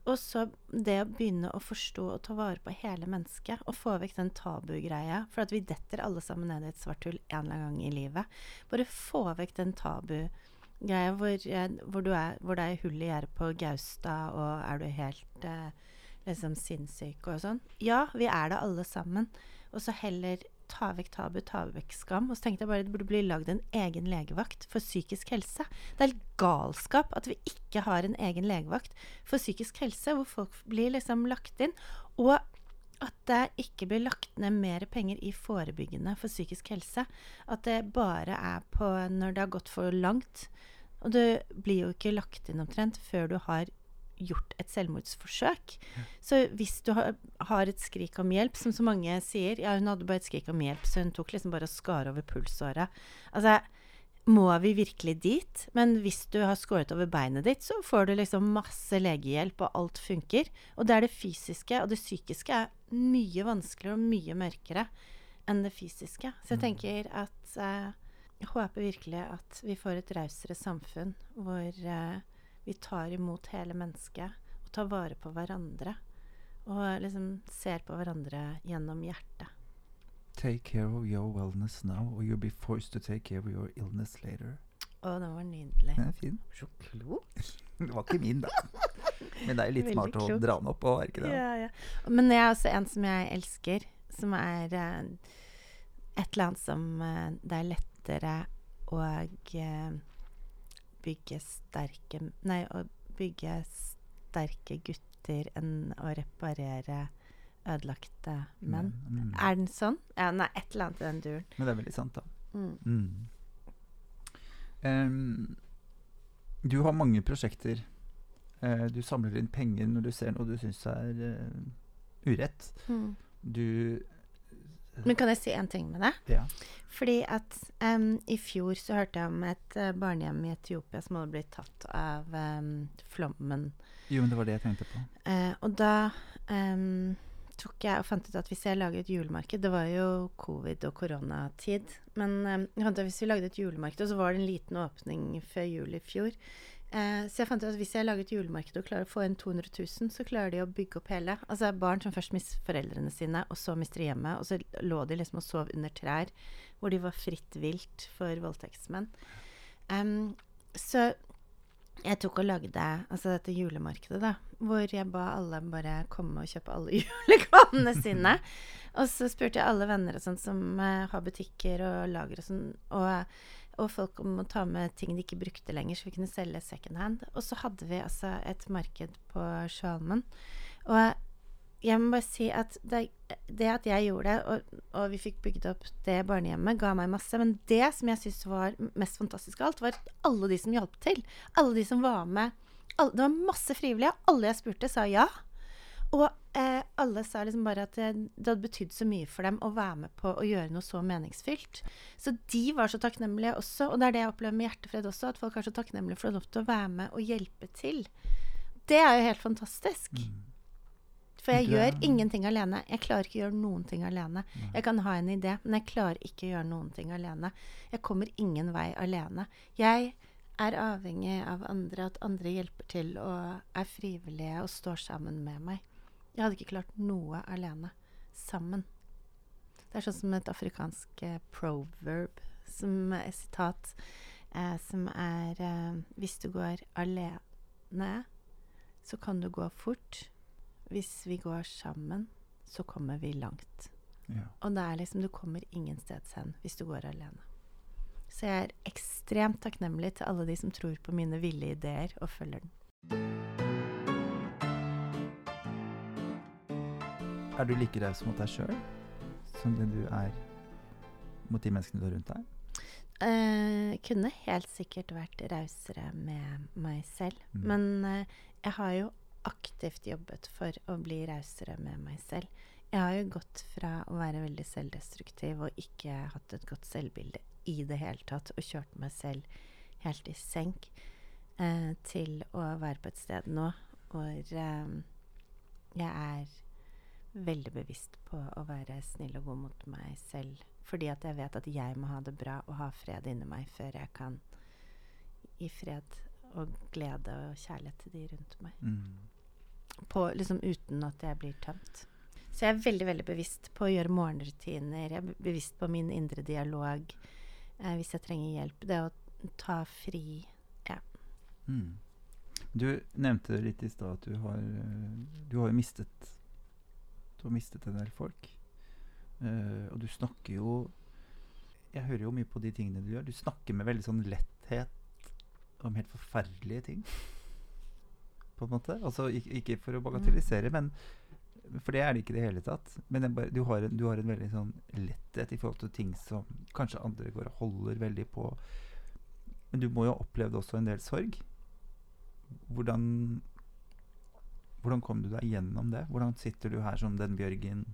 Og så det å begynne å forstå og ta vare på hele mennesket, og få vekk den tabugreia. For at vi detter alle sammen ned i et svart hull en eller annen gang i livet. Bare få vekk den tabugreia hvor, eh, hvor, er, hvor det er hull i gjerdet på Gaustad, og er du helt eh, liksom sinnssyk og sånn. Ja, vi er det alle sammen. Og så heller ta vekk tabu, ta vekk skam. Og så tenkte jeg bare det burde bli lagd en egen legevakt for psykisk helse. Det er galskap at vi ikke har en egen legevakt for psykisk helse, hvor folk blir liksom lagt inn. Og at det ikke blir lagt ned mer penger i forebyggende for psykisk helse. At det bare er på når det har gått for langt. Og det blir jo ikke lagt inn omtrent før du har gjort et selvmordsforsøk. Så hvis du har, har et skrik om hjelp, som så mange sier Ja, hun hadde bare et skrik om hjelp, så hun tok liksom bare og skar over pulsåra. Altså, må vi virkelig dit? Men hvis du har skåret over beinet ditt, så får du liksom masse legehjelp, og alt funker. Og det er det fysiske, og det psykiske er mye vanskeligere og mye mørkere enn det fysiske. Så jeg tenker at eh, Jeg håper virkelig at vi får et rausere samfunn hvor eh, vi tar imot hele mennesket og tar vare på hverandre. Og liksom ser på hverandre gjennom hjertet. Take care of your wellness now, or you'll be forced to take care of your illness later. Å, den var nydelig. Den er fin. Så klok. Det var ikke min, da. Men det er jo litt smart å dra den opp er ikke det? Ja, ja. Men det er også en som jeg elsker, som er eh, et eller annet som eh, det er lettere å eh, bygge sterke Nei, å bygge sterke gutter enn å reparere ødelagte menn. Mm. Er den sånn? Ja, nei, et eller annet i den duren. Men det er veldig sant, da. Mm. Mm. Em, du har mange prosjekter. Uh, du samler inn penger når du ser noe du syns er uh, urett. Mm. Du Men kan jeg si en ting med det? Ja. Fordi at um, i fjor så hørte jeg om et uh, barnehjem i Etiopia som hadde blitt tatt av um, flommen. Jo, men det var det jeg tenkte på. Uh, og da um, tok jeg og fant ut at hvis jeg lager et julemarked Det var jo covid- og koronatid. Men at hvis vi lagde et julemarked, og så var det en liten åpning før jul i fjor eh, Så jeg fant ut at hvis jeg lager et julemarked og klarer å få inn 200 000, så klarer de å bygge opp hele. Altså barn som først mister foreldrene sine, og så mister hjemmet. Og så lå de liksom og sov under trær hvor de var fritt vilt for voldtektsmenn. Um, så jeg tok og lagde altså dette julemarkedet, da. Hvor jeg ba alle bare komme og kjøpe alle julegavene sine. og så spurte jeg alle venner og sånt som uh, har butikker og lager og sånn, og, og folk om å ta med ting de ikke brukte lenger, så vi kunne selge second hand. Og så hadde vi altså et marked på Sjalmen. Og jeg må bare si at det, det at jeg gjorde det, og, og vi fikk bygd opp det barnehjemmet, ga meg masse. Men det som jeg syns var mest fantastisk av alt, var alle de som hjalp til. Alle de som var med. Alle, det var masse frivillige. Alle jeg spurte, sa ja. Og eh, alle sa liksom bare at det, det hadde betydd så mye for dem å være med på å gjøre noe så meningsfylt. Så de var så takknemlige også, og det er det jeg opplever med Hjertefred også, at folk er så takknemlige for å få lov til å være med og hjelpe til. Det er jo helt fantastisk. Mm. For jeg gjør ingenting alene. Jeg klarer ikke å gjøre noen ting alene. Jeg kan ha en idé, men jeg klarer ikke å gjøre noen ting alene. Jeg kommer ingen vei alene. Jeg er avhengig av andre, at andre hjelper til og er frivillige og står sammen med meg. Jeg hadde ikke klart noe alene. Sammen. Det er sånn som et afrikansk eh, proverb, som er sitat, eh, som er eh, Hvis du går alene, så kan du gå fort. Hvis vi går sammen, så kommer vi langt. Ja. Og det er liksom, du kommer ingensteds hen hvis du går alene. Så jeg er ekstremt takknemlig til alle de som tror på mine ville ideer og følger den. Er du like raus mot deg sjøl som det du er mot de menneskene du har rundt deg? Uh, kunne helt sikkert vært rausere med meg selv. Mm. Men uh, jeg har jo aktivt jobbet for å bli rausere med meg selv. Jeg har jo gått fra å være veldig selvdestruktiv og ikke hatt et godt selvbilde i det hele tatt, og kjørt meg selv helt i senk, uh, til å være på et sted nå hvor jeg er veldig bevisst på å være snill og god mot meg selv. Fordi at jeg vet at jeg må ha det bra og ha fred inni meg før jeg kan gi fred og glede og kjærlighet til de rundt meg. Mm. På, liksom uten at jeg blir tømt. Så jeg er veldig veldig bevisst på å gjøre morgenrutiner. Jeg er bevisst på min indre dialog eh, hvis jeg trenger hjelp. Det å ta fri. Mm. Du nevnte litt i stad at du har, eh, du har mistet Du har mistet en del folk. Uh, og du snakker jo Jeg hører jo mye på de tingene du gjør. Du snakker med veldig sånn letthet om helt forferdelige ting. På en måte. Altså ikke, ikke for å bagatellisere, men For det er det ikke i det hele tatt. Men bare, du, har en, du har en veldig sånn letthet i forhold til ting som kanskje andre går og holder veldig på. Men du må jo ha opplevd også en del sorg. Hvordan Hvordan kom du deg gjennom det? Hvordan sitter du her som den Bjørgen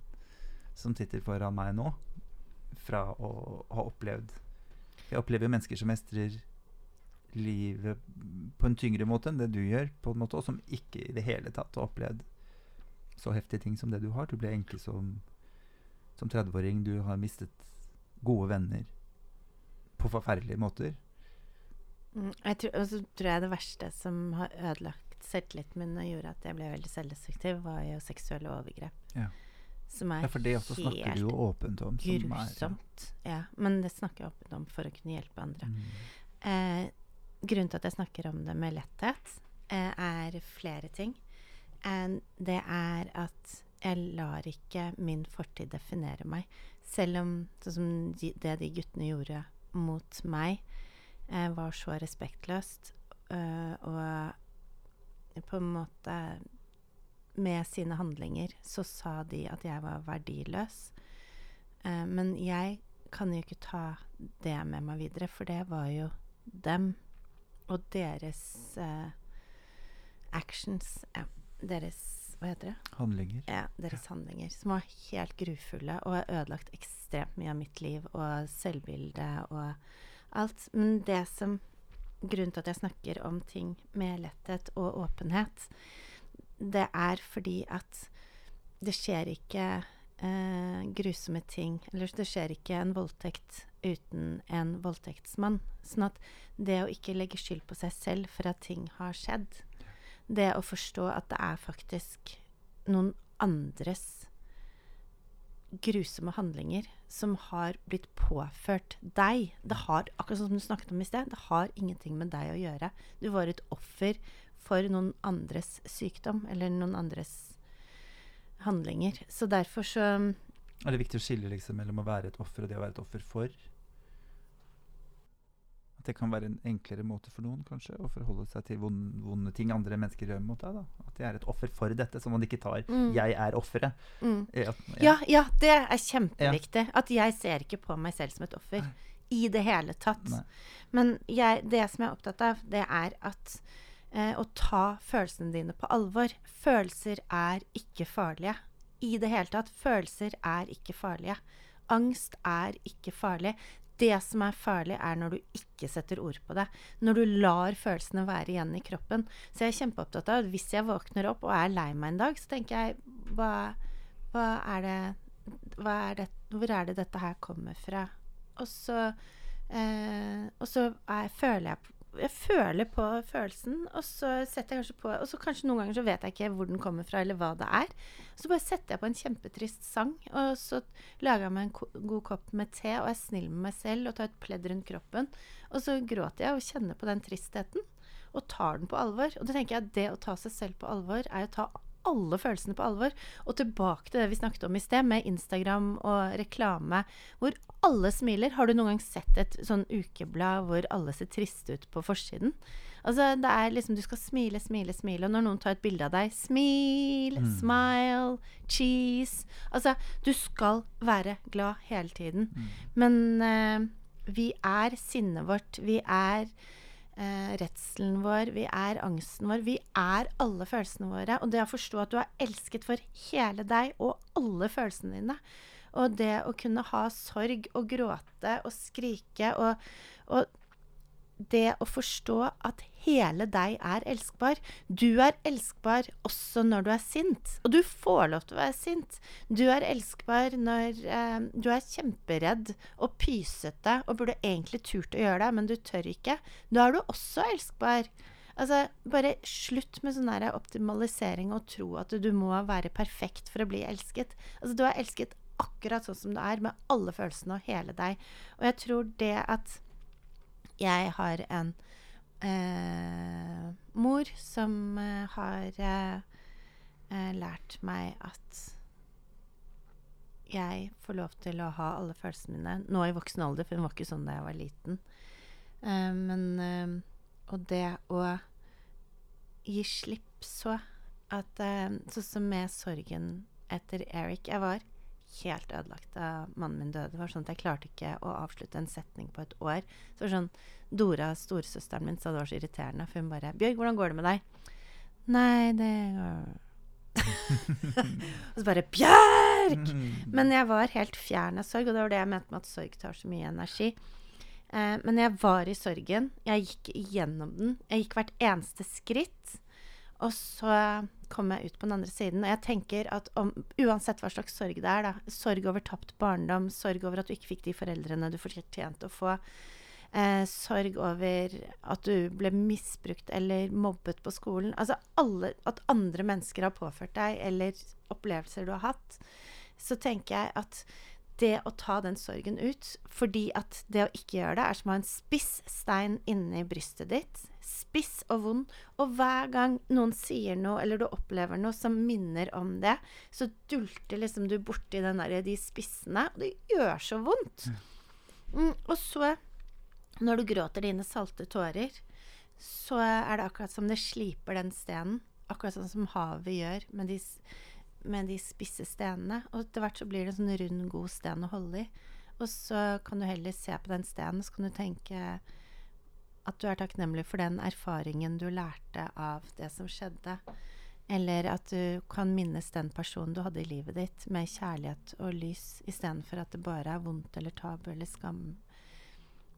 som sitter foran meg nå, fra å ha opplevd Jeg opplever mennesker som mestrer livet på en tyngre måte enn det du gjør, på en måte, og som ikke i det hele tatt har opplevd så heftige ting som det du har. Du ble enke som, som 30-åring. Du har mistet gode venner på forferdelige måter. Mm, jeg tror, og så tror jeg det verste som har ødelagt selvtilliten min gjorde at jeg ble veldig selvdestruktiv, var jo seksuelle overgrep. Ja. Som er Ja, for det også snakker du jo åpent om. som er- ja. Ja, men det snakker jeg åpent om for å kunne hjelpe andre. Mm. Eh, grunnen til at jeg snakker om det med letthet, eh, er flere ting. Eh, det er at jeg lar ikke min fortid definere meg. Selv om sånn som de, det de guttene gjorde mot meg, eh, var så respektløst eh, og på en måte Med sine handlinger så sa de at jeg var verdiløs. Eh, men jeg kan jo ikke ta det med meg videre, for det var jo dem og deres eh, actions ja, Deres Hva heter det? Handlinger. Ja, deres handlinger. Som var helt grufulle og har ødelagt ekstremt mye av mitt liv og selvbildet og alt. Men det som Grunnen til at jeg snakker om ting med letthet og åpenhet, det er fordi at det skjer ikke eh, grusomme ting Eller det skjer ikke en voldtekt uten en voldtektsmann. Sånn at det å ikke legge skyld på seg selv for at ting har skjedd, det å forstå at det er faktisk noen andres grusomme handlinger som har blitt påført deg. Det har, akkurat sånn som du snakket om i sted, det har ingenting med deg å gjøre. Du var et offer for noen andres sykdom, eller noen andres handlinger. Så derfor så Er det viktig å skille liksom, mellom å være et offer og det å være et offer for? At det kan være en enklere måte for noen kanskje å forholde seg til vonde, vonde ting andre mennesker gjør mot deg. da. At de er et offer for dette, så man ikke tar Mm. 'jeg er offeret'. mm. Ja, Ja, ja, det er kjempeviktig. At jeg ser ikke på meg selv som et offer. I det hele tatt. Nei. Men jeg, det som jeg er opptatt av, det er at eh, å ta følelsene dine på alvor. Følelser er ikke farlige. I det hele tatt. Følelser er ikke farlige. Angst er ikke farlig. Det som er farlig, er når du ikke setter ord på det. Når du lar følelsene være igjen i kroppen. Så jeg er kjempeopptatt av at hvis jeg våkner opp og er lei meg en dag, så tenker jeg hva, hva er det, hva er det Hvor er det dette her kommer fra? Og så, eh, og så er, føler jeg jeg føler på følelsen, og så setter jeg kanskje på Og så kanskje noen ganger så vet jeg ikke hvor den kommer fra, eller hva det er. Så bare setter jeg på en kjempetrist sang, og så lager jeg meg en god kopp med te, og er snill med meg selv og tar et pledd rundt kroppen. Og så gråter jeg og kjenner på den tristheten, og tar den på alvor. Og da tenker jeg at det å ta seg selv på alvor, er å ta alle følelsene på alvor. Og tilbake til det vi snakket om i sted, med Instagram og reklame, hvor alle smiler. Har du noen gang sett et sånn ukeblad hvor alle ser triste ut på forsiden? Altså, det er liksom Du skal smile, smile, smile. Og når noen tar et bilde av deg Smil, Mm. smile, cheese. Altså, du skal være glad hele tiden. Mm. Men uh, vi er sinnet vårt. Vi er eh, redselen vår, vi er angsten vår. Vi er alle følelsene våre. Og det å forstå at du er elsket for hele deg og alle følelsene dine. Og det å kunne ha sorg og gråte og skrike og, og det å forstå at hele deg er elskbar. Du er elskbar også når du er sint. Og du får lov til å være sint. Du er elskbar når eh, du er kjemperedd og pysete og burde egentlig turt å gjøre det, men du tør ikke. Da er du også elskbar. Altså, bare slutt med sånn optimalisering og tro at du må være perfekt for å bli elsket. Altså, du er elsket akkurat sånn som du er, med alle følelsene og hele deg. Og jeg tror det at jeg har en eh, mor som eh, har eh, lært meg at jeg får lov til å ha alle følelsene mine nå i voksen alder, for hun var ikke sånn da jeg var liten. Eh, men eh, Og det å gi slipp så at Sånn som med sorgen etter Eric. Jeg var helt ødelagt da mannen min døde. Det var sånn at Jeg klarte ikke å avslutte en setning på et år. Så det var sånn, Dora, storesøsteren min, sa det var så irriterende. For hun bare 'Bjørg, hvordan går det med deg?' 'Nei, det går Og så bare 'Bjørg!' Men jeg var helt fjern av sorg, og det var det jeg mente med at sorg tar så mye energi. Eh, men jeg var i sorgen. Jeg gikk igjennom den. Jeg gikk hvert eneste skritt. Og så kom jeg ut på den andre siden. Og jeg tenker at om, uansett hva slags sorg det er, da, sorg over tapt barndom, sorg over at du ikke fikk de foreldrene du fortjente å få, eh, sorg over at du ble misbrukt eller mobbet på skolen Altså alle, at andre mennesker har påført deg, eller opplevelser du har hatt, så tenker jeg at det å ta den sorgen ut, fordi at det å ikke gjøre det, er som å ha en spiss stein inni brystet ditt. Spiss og vond. Og hver gang noen sier noe, eller du opplever noe som minner om det, så dulter liksom du borti den der, de spissene. Og det gjør så vondt. Mm, og så, når du gråter dine salte tårer, så er det akkurat som det sliper den stenen. Akkurat sånn som havet gjør med de, med de spisse stenene. Og etter hvert så blir det en sånn rund, god sten å holde i. Og så kan du heller se på den stenen, så kan du tenke at du er takknemlig for den erfaringen du lærte av det som skjedde. Eller at du kan minnes den personen du hadde i livet ditt, med kjærlighet og lys, istedenfor at det bare er vondt eller tabu eller skam.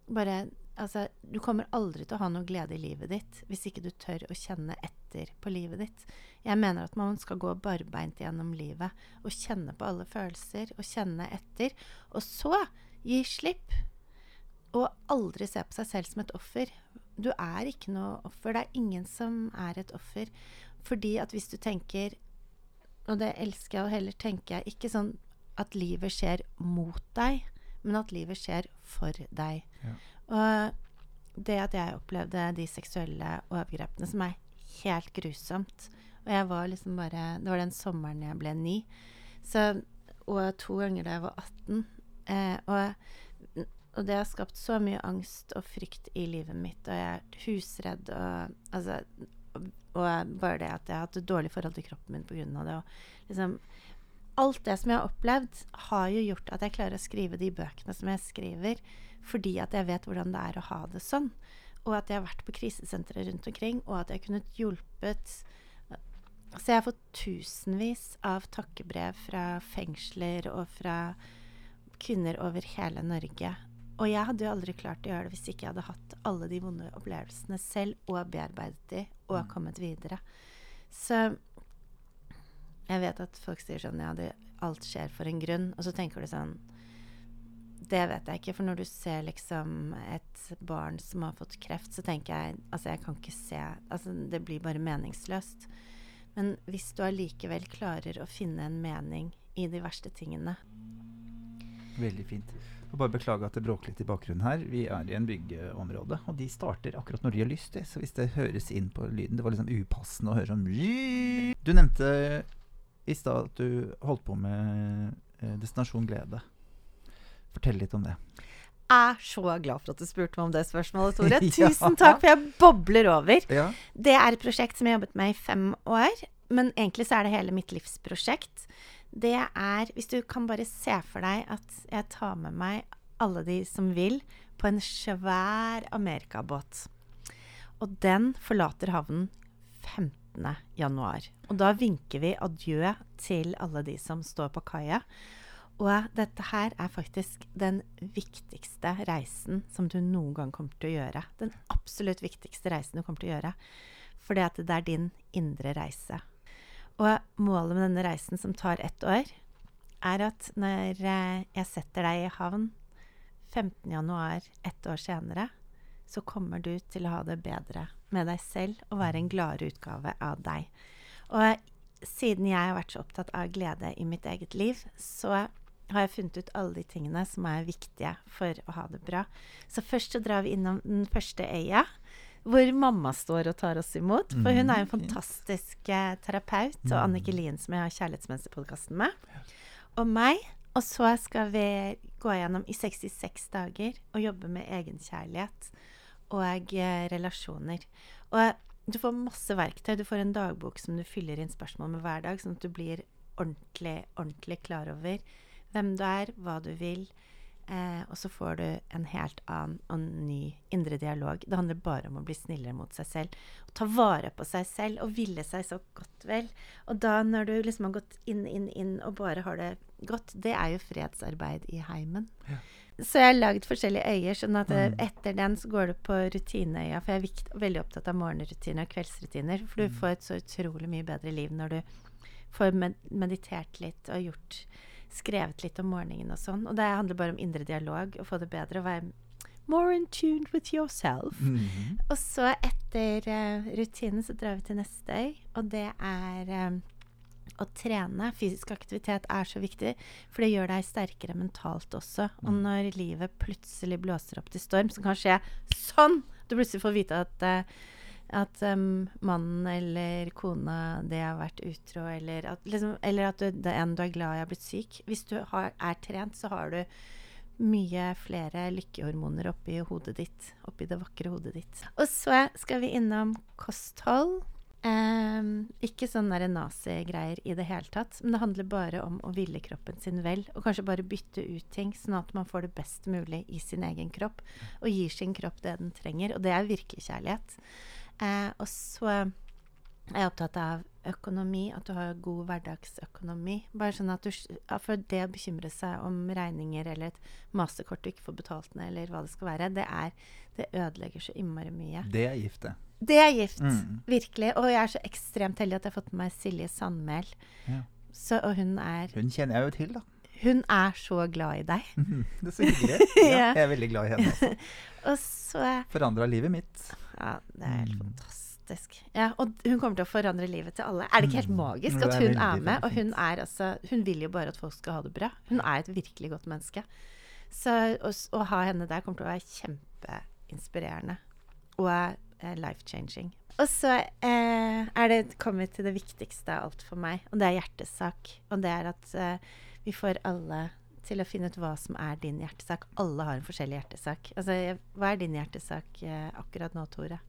Bare Altså, du kommer aldri til å ha noe glede i livet ditt hvis ikke du tør å kjenne etter på livet ditt. Jeg mener at man skal gå barbeint gjennom livet og kjenne på alle følelser og kjenne etter. Og så gi slipp. Og aldri se på seg selv som et offer. Du er ikke noe offer. Det er ingen som er et offer. Fordi at hvis du tenker Og det elsker jeg, og heller tenker jeg ikke sånn at livet skjer mot deg, men at livet skjer for deg. Ja. Og det at jeg opplevde de seksuelle overgrepene, som er helt grusomt Og jeg var liksom bare Det var den sommeren jeg ble ni. Så, og to ganger da jeg var 18. Eh, og, og det har skapt så mye angst og frykt i livet mitt, og jeg er husredd og Altså og, bare det at jeg har hatt et dårlig forhold til kroppen min pga. det. Og liksom Alt det som jeg har opplevd, har jo gjort at jeg klarer å skrive de bøkene som jeg skriver, fordi at jeg vet hvordan det er å ha det sånn. og at jeg har vært på krisesentre rundt omkring, og at jeg kunne hjulpet Så jeg har fått tusenvis av takkebrev fra fengsler og fra kvinner over hele Norge. Og jeg hadde jo aldri klart å gjøre det hvis ikke jeg hadde hatt alle de vonde opplevelsene selv, og bearbeidet de, og kommet videre. Så jeg vet at folk sier sånn Ja, det, alt skjer for en grunn. Og så tenker du sånn Det vet jeg ikke. For når du ser liksom et barn som har fått kreft, så tenker jeg Altså, jeg kan ikke se Altså, det blir bare meningsløst. Men hvis du allikevel klarer å finne en mening i de verste tingene Veldig fint. Og bare beklage at det bråker litt i bakgrunnen her. Vi er i en byggeområde, og de starter akkurat når de har lyst. Så hvis det høres inn på lyden Det var liksom upassende å høre sånn Du nevnte i stad at du holdt på med eh, Destinasjon Glede. Fortell litt om det. Jeg er så glad for at du spurte meg om det spørsmålet, Tore. Tusen takk, for jeg bobler over. Ja. Det er et prosjekt som jeg har jobbet med i fem år. Men egentlig så er det hele mitt livsprosjekt. Det er Hvis du kan bare se for deg at jeg tar med meg alle de som vil, på en svær amerikabåt. Og den forlater havnen 15. januar. Og da vinker vi adjø til alle de som står på kaia. Og dette her er faktisk den viktigste reisen som du noen gang kommer til å gjøre. Den absolutt viktigste reisen du kommer til å gjøre. Fordi at det er din indre reise. Og målet med denne reisen, som tar ett år, er at når eh, jeg setter deg i havn 15. januar ett år senere, så kommer du til å ha det bedre med deg selv og være en gladere utgave av deg. Og siden jeg har vært så opptatt av glede i mitt eget liv, så har jeg funnet ut alle de tingene som er viktige for å ha det bra. Så først så drar vi innom den første øya, hvor mamma står og tar oss imot. For hun er en Mm, fantastisk eh, terapeut, og Mm. Annike Lien som jeg har Kjærlighetsmennesker-podkasten med. Og meg. Og så skal vi gå gjennom i 66 dager og jobbe med egenkjærlighet og eh, relasjoner. Og du får masse verktøy. Du får en dagbok som du fyller inn spørsmål med hver dag, sånn at du blir ordentlig, ordentlig klar over hvem du er, hva du vil. Eh, og så får du en helt annen og ny indre dialog. Det handler bare om å bli snillere mot seg selv. Og ta vare på seg selv og ville seg så godt vel. Og da når du liksom har gått inn, inn, inn og bare har det godt, det er jo fredsarbeid i heimen. Ja. Så jeg har lagd forskjellige øyer, sånn at eh, Mm. etter den så går du på rutineøya. For jeg er vikt, veldig opptatt av morgenrutiner og kveldsrutiner. For du Mm. får et så utrolig mye bedre liv når du får med meditert litt og gjort skrevet litt om morgenen og sånn. Og det handler bare om indre dialog, å få det bedre, å være more in tune with yourself. Mhm. Og så etter uh, rutinen så drar vi til neste øy, og det er um, å trene. Fysisk aktivitet er så viktig, for det gjør deg sterkere mentalt også. Og Mm. når livet plutselig blåser opp til storm, så kan skje sånn! Du plutselig får vite at eh, at um, mannen eller kona det har vært utro, eller at, liksom, eller at du, en du er glad i, har blitt syk. Hvis du har, er trent, så har du mye flere lykkehormoner oppi hodet ditt. Oppi det vakre hodet ditt. Og så skal vi innom kosthold. Um, ikke sånn nazi-greier i det hele tatt, men det handler bare om å ville kroppen sin vel. Og kanskje bare bytte ut ting, sånn at man får det best mulig i sin egen kropp. Og gir sin kropp det den trenger. Og det er virkelig kjærlighet. Eh, og så er jeg opptatt av økonomi, at du har god hverdagsøkonomi. Bare sånn at du, For det å bekymre seg om regninger eller et masterkort du ikke får betalt ned, eller hva det skal være, det, er, det ødelegger så innmari mye. Det er gift, det. Det er gift. Mm. Virkelig. Og jeg er så ekstremt heldig at jeg har fått med meg Silje Sandmæl. Ja. Så, og hun er Hun kjenner jeg jo til, da. Hun er så glad i deg. Det er så hyggelig. Ja, jeg er veldig glad i henne. også. Og så Forandra livet mitt. Ja, det er helt Mm. fantastisk. Ja, og hun kommer til å forandre livet til alle. Er det ikke helt Mm. magisk at hun er, er med? Og hun er altså Hun vil jo bare at folk skal ha det bra. Hun er et virkelig godt menneske. Så å ha henne der kommer til å være kjempeinspirerende. Og eh, life-changing. Og så eh, er det kommet til det viktigste av alt for meg, og det er hjertesak. Og det er at eh, vi får alle til å finne ut hva som er din hjertesak. Alle har en forskjellig hjertesak. Altså, hva er din hjertesak eh, akkurat nå, Tore?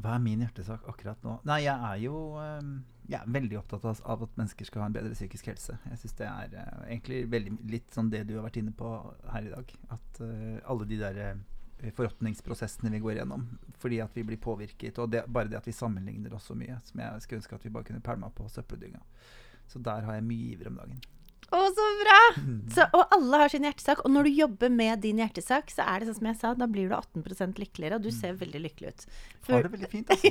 Hva er min hjertesak akkurat nå? Nei, jeg er jo ehm, jeg er veldig opptatt av, at mennesker skal ha en bedre psykisk helse. Jeg syns det er uh, egentlig veldig litt sånn det du har vært inne på her i dag. At uh, alle de der eh, eh, forråtningsprosessene vi går gjennom. Fordi at vi blir påvirket. Og det, bare det at vi sammenligner oss så mye, som jeg skulle ønske at vi bare kunne pælma på søppeldynga. Så der har jeg mye iver om dagen. Å, så bra! Så, og alle har sin hjertesak. Og når du jobber med din hjertesak, så er det sånn som jeg sa, da blir du 18% lykkeligere, og du ser veldig lykkelig ut. Har det veldig fint, altså.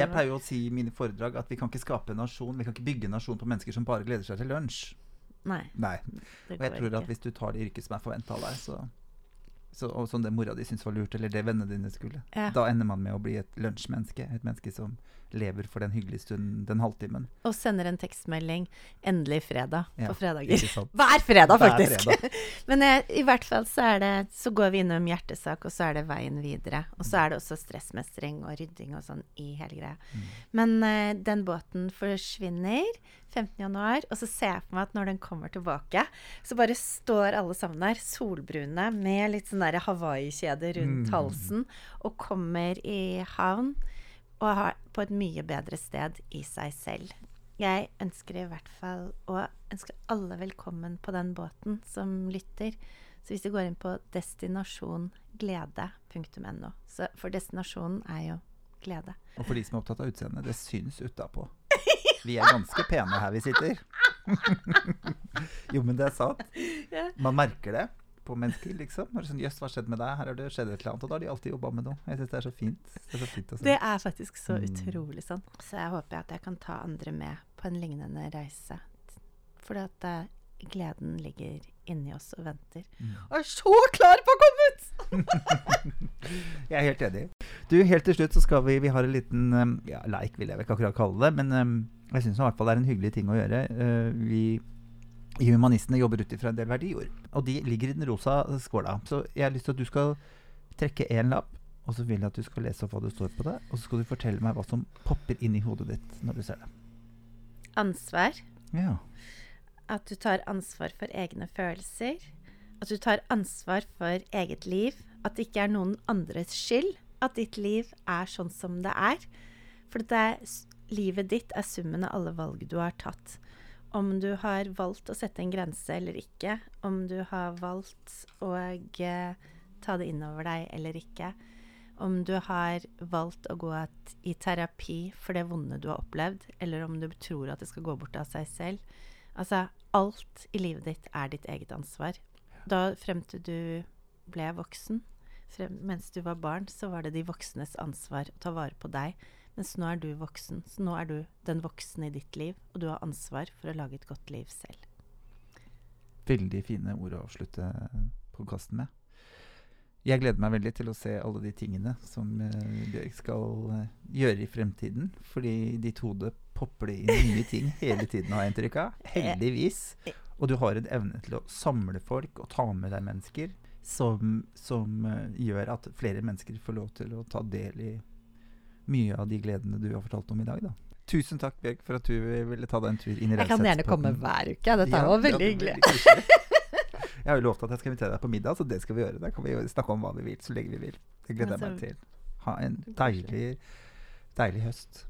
Jeg pleier jo å si i mine foredrag at vi kan ikke skape en nasjon, vi kan ikke bygge en nasjon på mennesker som bare gleder seg til lunsj. Nei, Nei. Og jeg tror at hvis du tar det yrket som er forventa av deg, så, så, og som det mora di syntes var lurt, eller det vennene dine skulle, Ja. da ender man med å bli et lunsjmenneske. Et menneske som lever for den hyggelige stunden, den halvtimen. Og sender en tekstmelding 'endelig fredag' Ja, på fredager. Hver fredag, Hver faktisk. fredag. Men eh, i hvert fall så er det Så går vi innom hjertesak, og så er det veien videre. Og så er det også stressmestring og rydding og sånn i hele greia. Mm. Men eh, den båten forsvinner 15.1, og så ser jeg for meg at når den kommer tilbake, så bare står alle sammen der, solbrune, med litt sånn der Hawaii-kjede rundt Mm. halsen, og kommer i havn og har på et mye bedre sted i seg selv. Jeg ønsker i hvert fall å ønske alle velkommen på den båten som lytter. Så hvis du går inn på destinasjonglede.no For destinasjonen er jo glede. Og for de som er opptatt av utseendet, det syns utapå. Vi er ganske pene her vi sitter. jo, men det er sant. Man merker det på mennesker, liksom. Når det sånn, Jøss, hva skjedde med deg? Her har det skjedd et eller annet. Og da har de alltid jobba med noe. Jeg syns det er så fint. Det er så fint. Det er faktisk så Mm. utrolig sånn. Så jeg håper at jeg kan ta andre med på en lignende reise. Fordi at uh, gleden ligger inni oss og venter. Mm. Og er så klar på å komme ut! Jeg er helt enig. Du, helt til slutt så skal vi Vi har en liten um, ja, leik, vil jeg vel ikke akkurat kalle det. Men um, jeg syns i hvert fall det er en hyggelig ting å gjøre. Uh, vi i Humanistene jobber ut ifra en del verdier, Og de ligger i den rosa skåla. Så jeg har lyst til at du skal trekke én lapp, og så vil jeg at du skal lese opp hva det står på det. Og så skal du fortelle meg hva som popper inn i hodet ditt når du ser det. Ansvar. Ja. At du tar ansvar for egne følelser. At du tar ansvar for eget liv. At det ikke er noen andres skyld at ditt liv er sånn som det er. For det er, livet ditt er summen av alle valg du har tatt. Om du har valgt å sette en grense eller ikke. Om du har valgt å eh, ta det innover deg eller ikke. Om du har valgt å gå i terapi for det vonde du har opplevd, eller om du tror at det skal gå bort av seg selv. Altså, alt i livet ditt er ditt eget ansvar. Da frem til du ble voksen, frem, mens du var barn, så var det de voksnes ansvar å ta vare på deg. Mens nå er du voksen, så nå er du den voksne i ditt liv, og du har ansvar for å lage et godt liv selv. Veldig fine ord å avslutte podkasten med. Jeg gleder meg veldig til å se alle de tingene som eh, Bjørg skal eh, gjøre i fremtiden. Fordi i ditt hode popper det inn nye ting hele tiden, har jeg inntrykk av. Heldigvis. Og du har en evne til å samle folk og ta med deg mennesker som, som eh, gjør at flere mennesker får lov til å ta del i mye av de gledene du har fortalt om i dag. Da. Tusen takk, Bjørg, for at du ville ta deg en tur inn i Jeg kan gjerne komme hver uke. Dette Ja, var veldig hyggelig. Jeg har jo lovt at jeg skal invitere deg på middag, så det skal vi gjøre. Da kan vi snakke om hva vi vil, så lenge vi vil. Det gleder jeg meg til. Ha en deilig, deilig høst.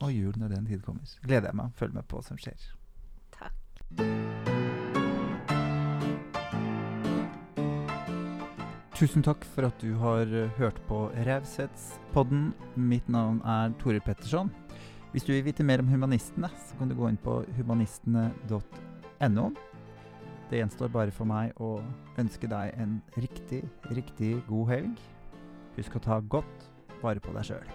Og jul når den tid kommer. Gleder jeg meg. Følg med på hva som skjer. Takk. Tusen takk for at du har eh, hørt på Raushetspodden. Mitt navn er Tore Petterson. Hvis du vil vite mer om humanistene, så kan du gå inn på humanistene.no. Det gjenstår bare for meg å ønske deg en riktig, riktig god helg. Husk å ta godt vare på deg sjøl.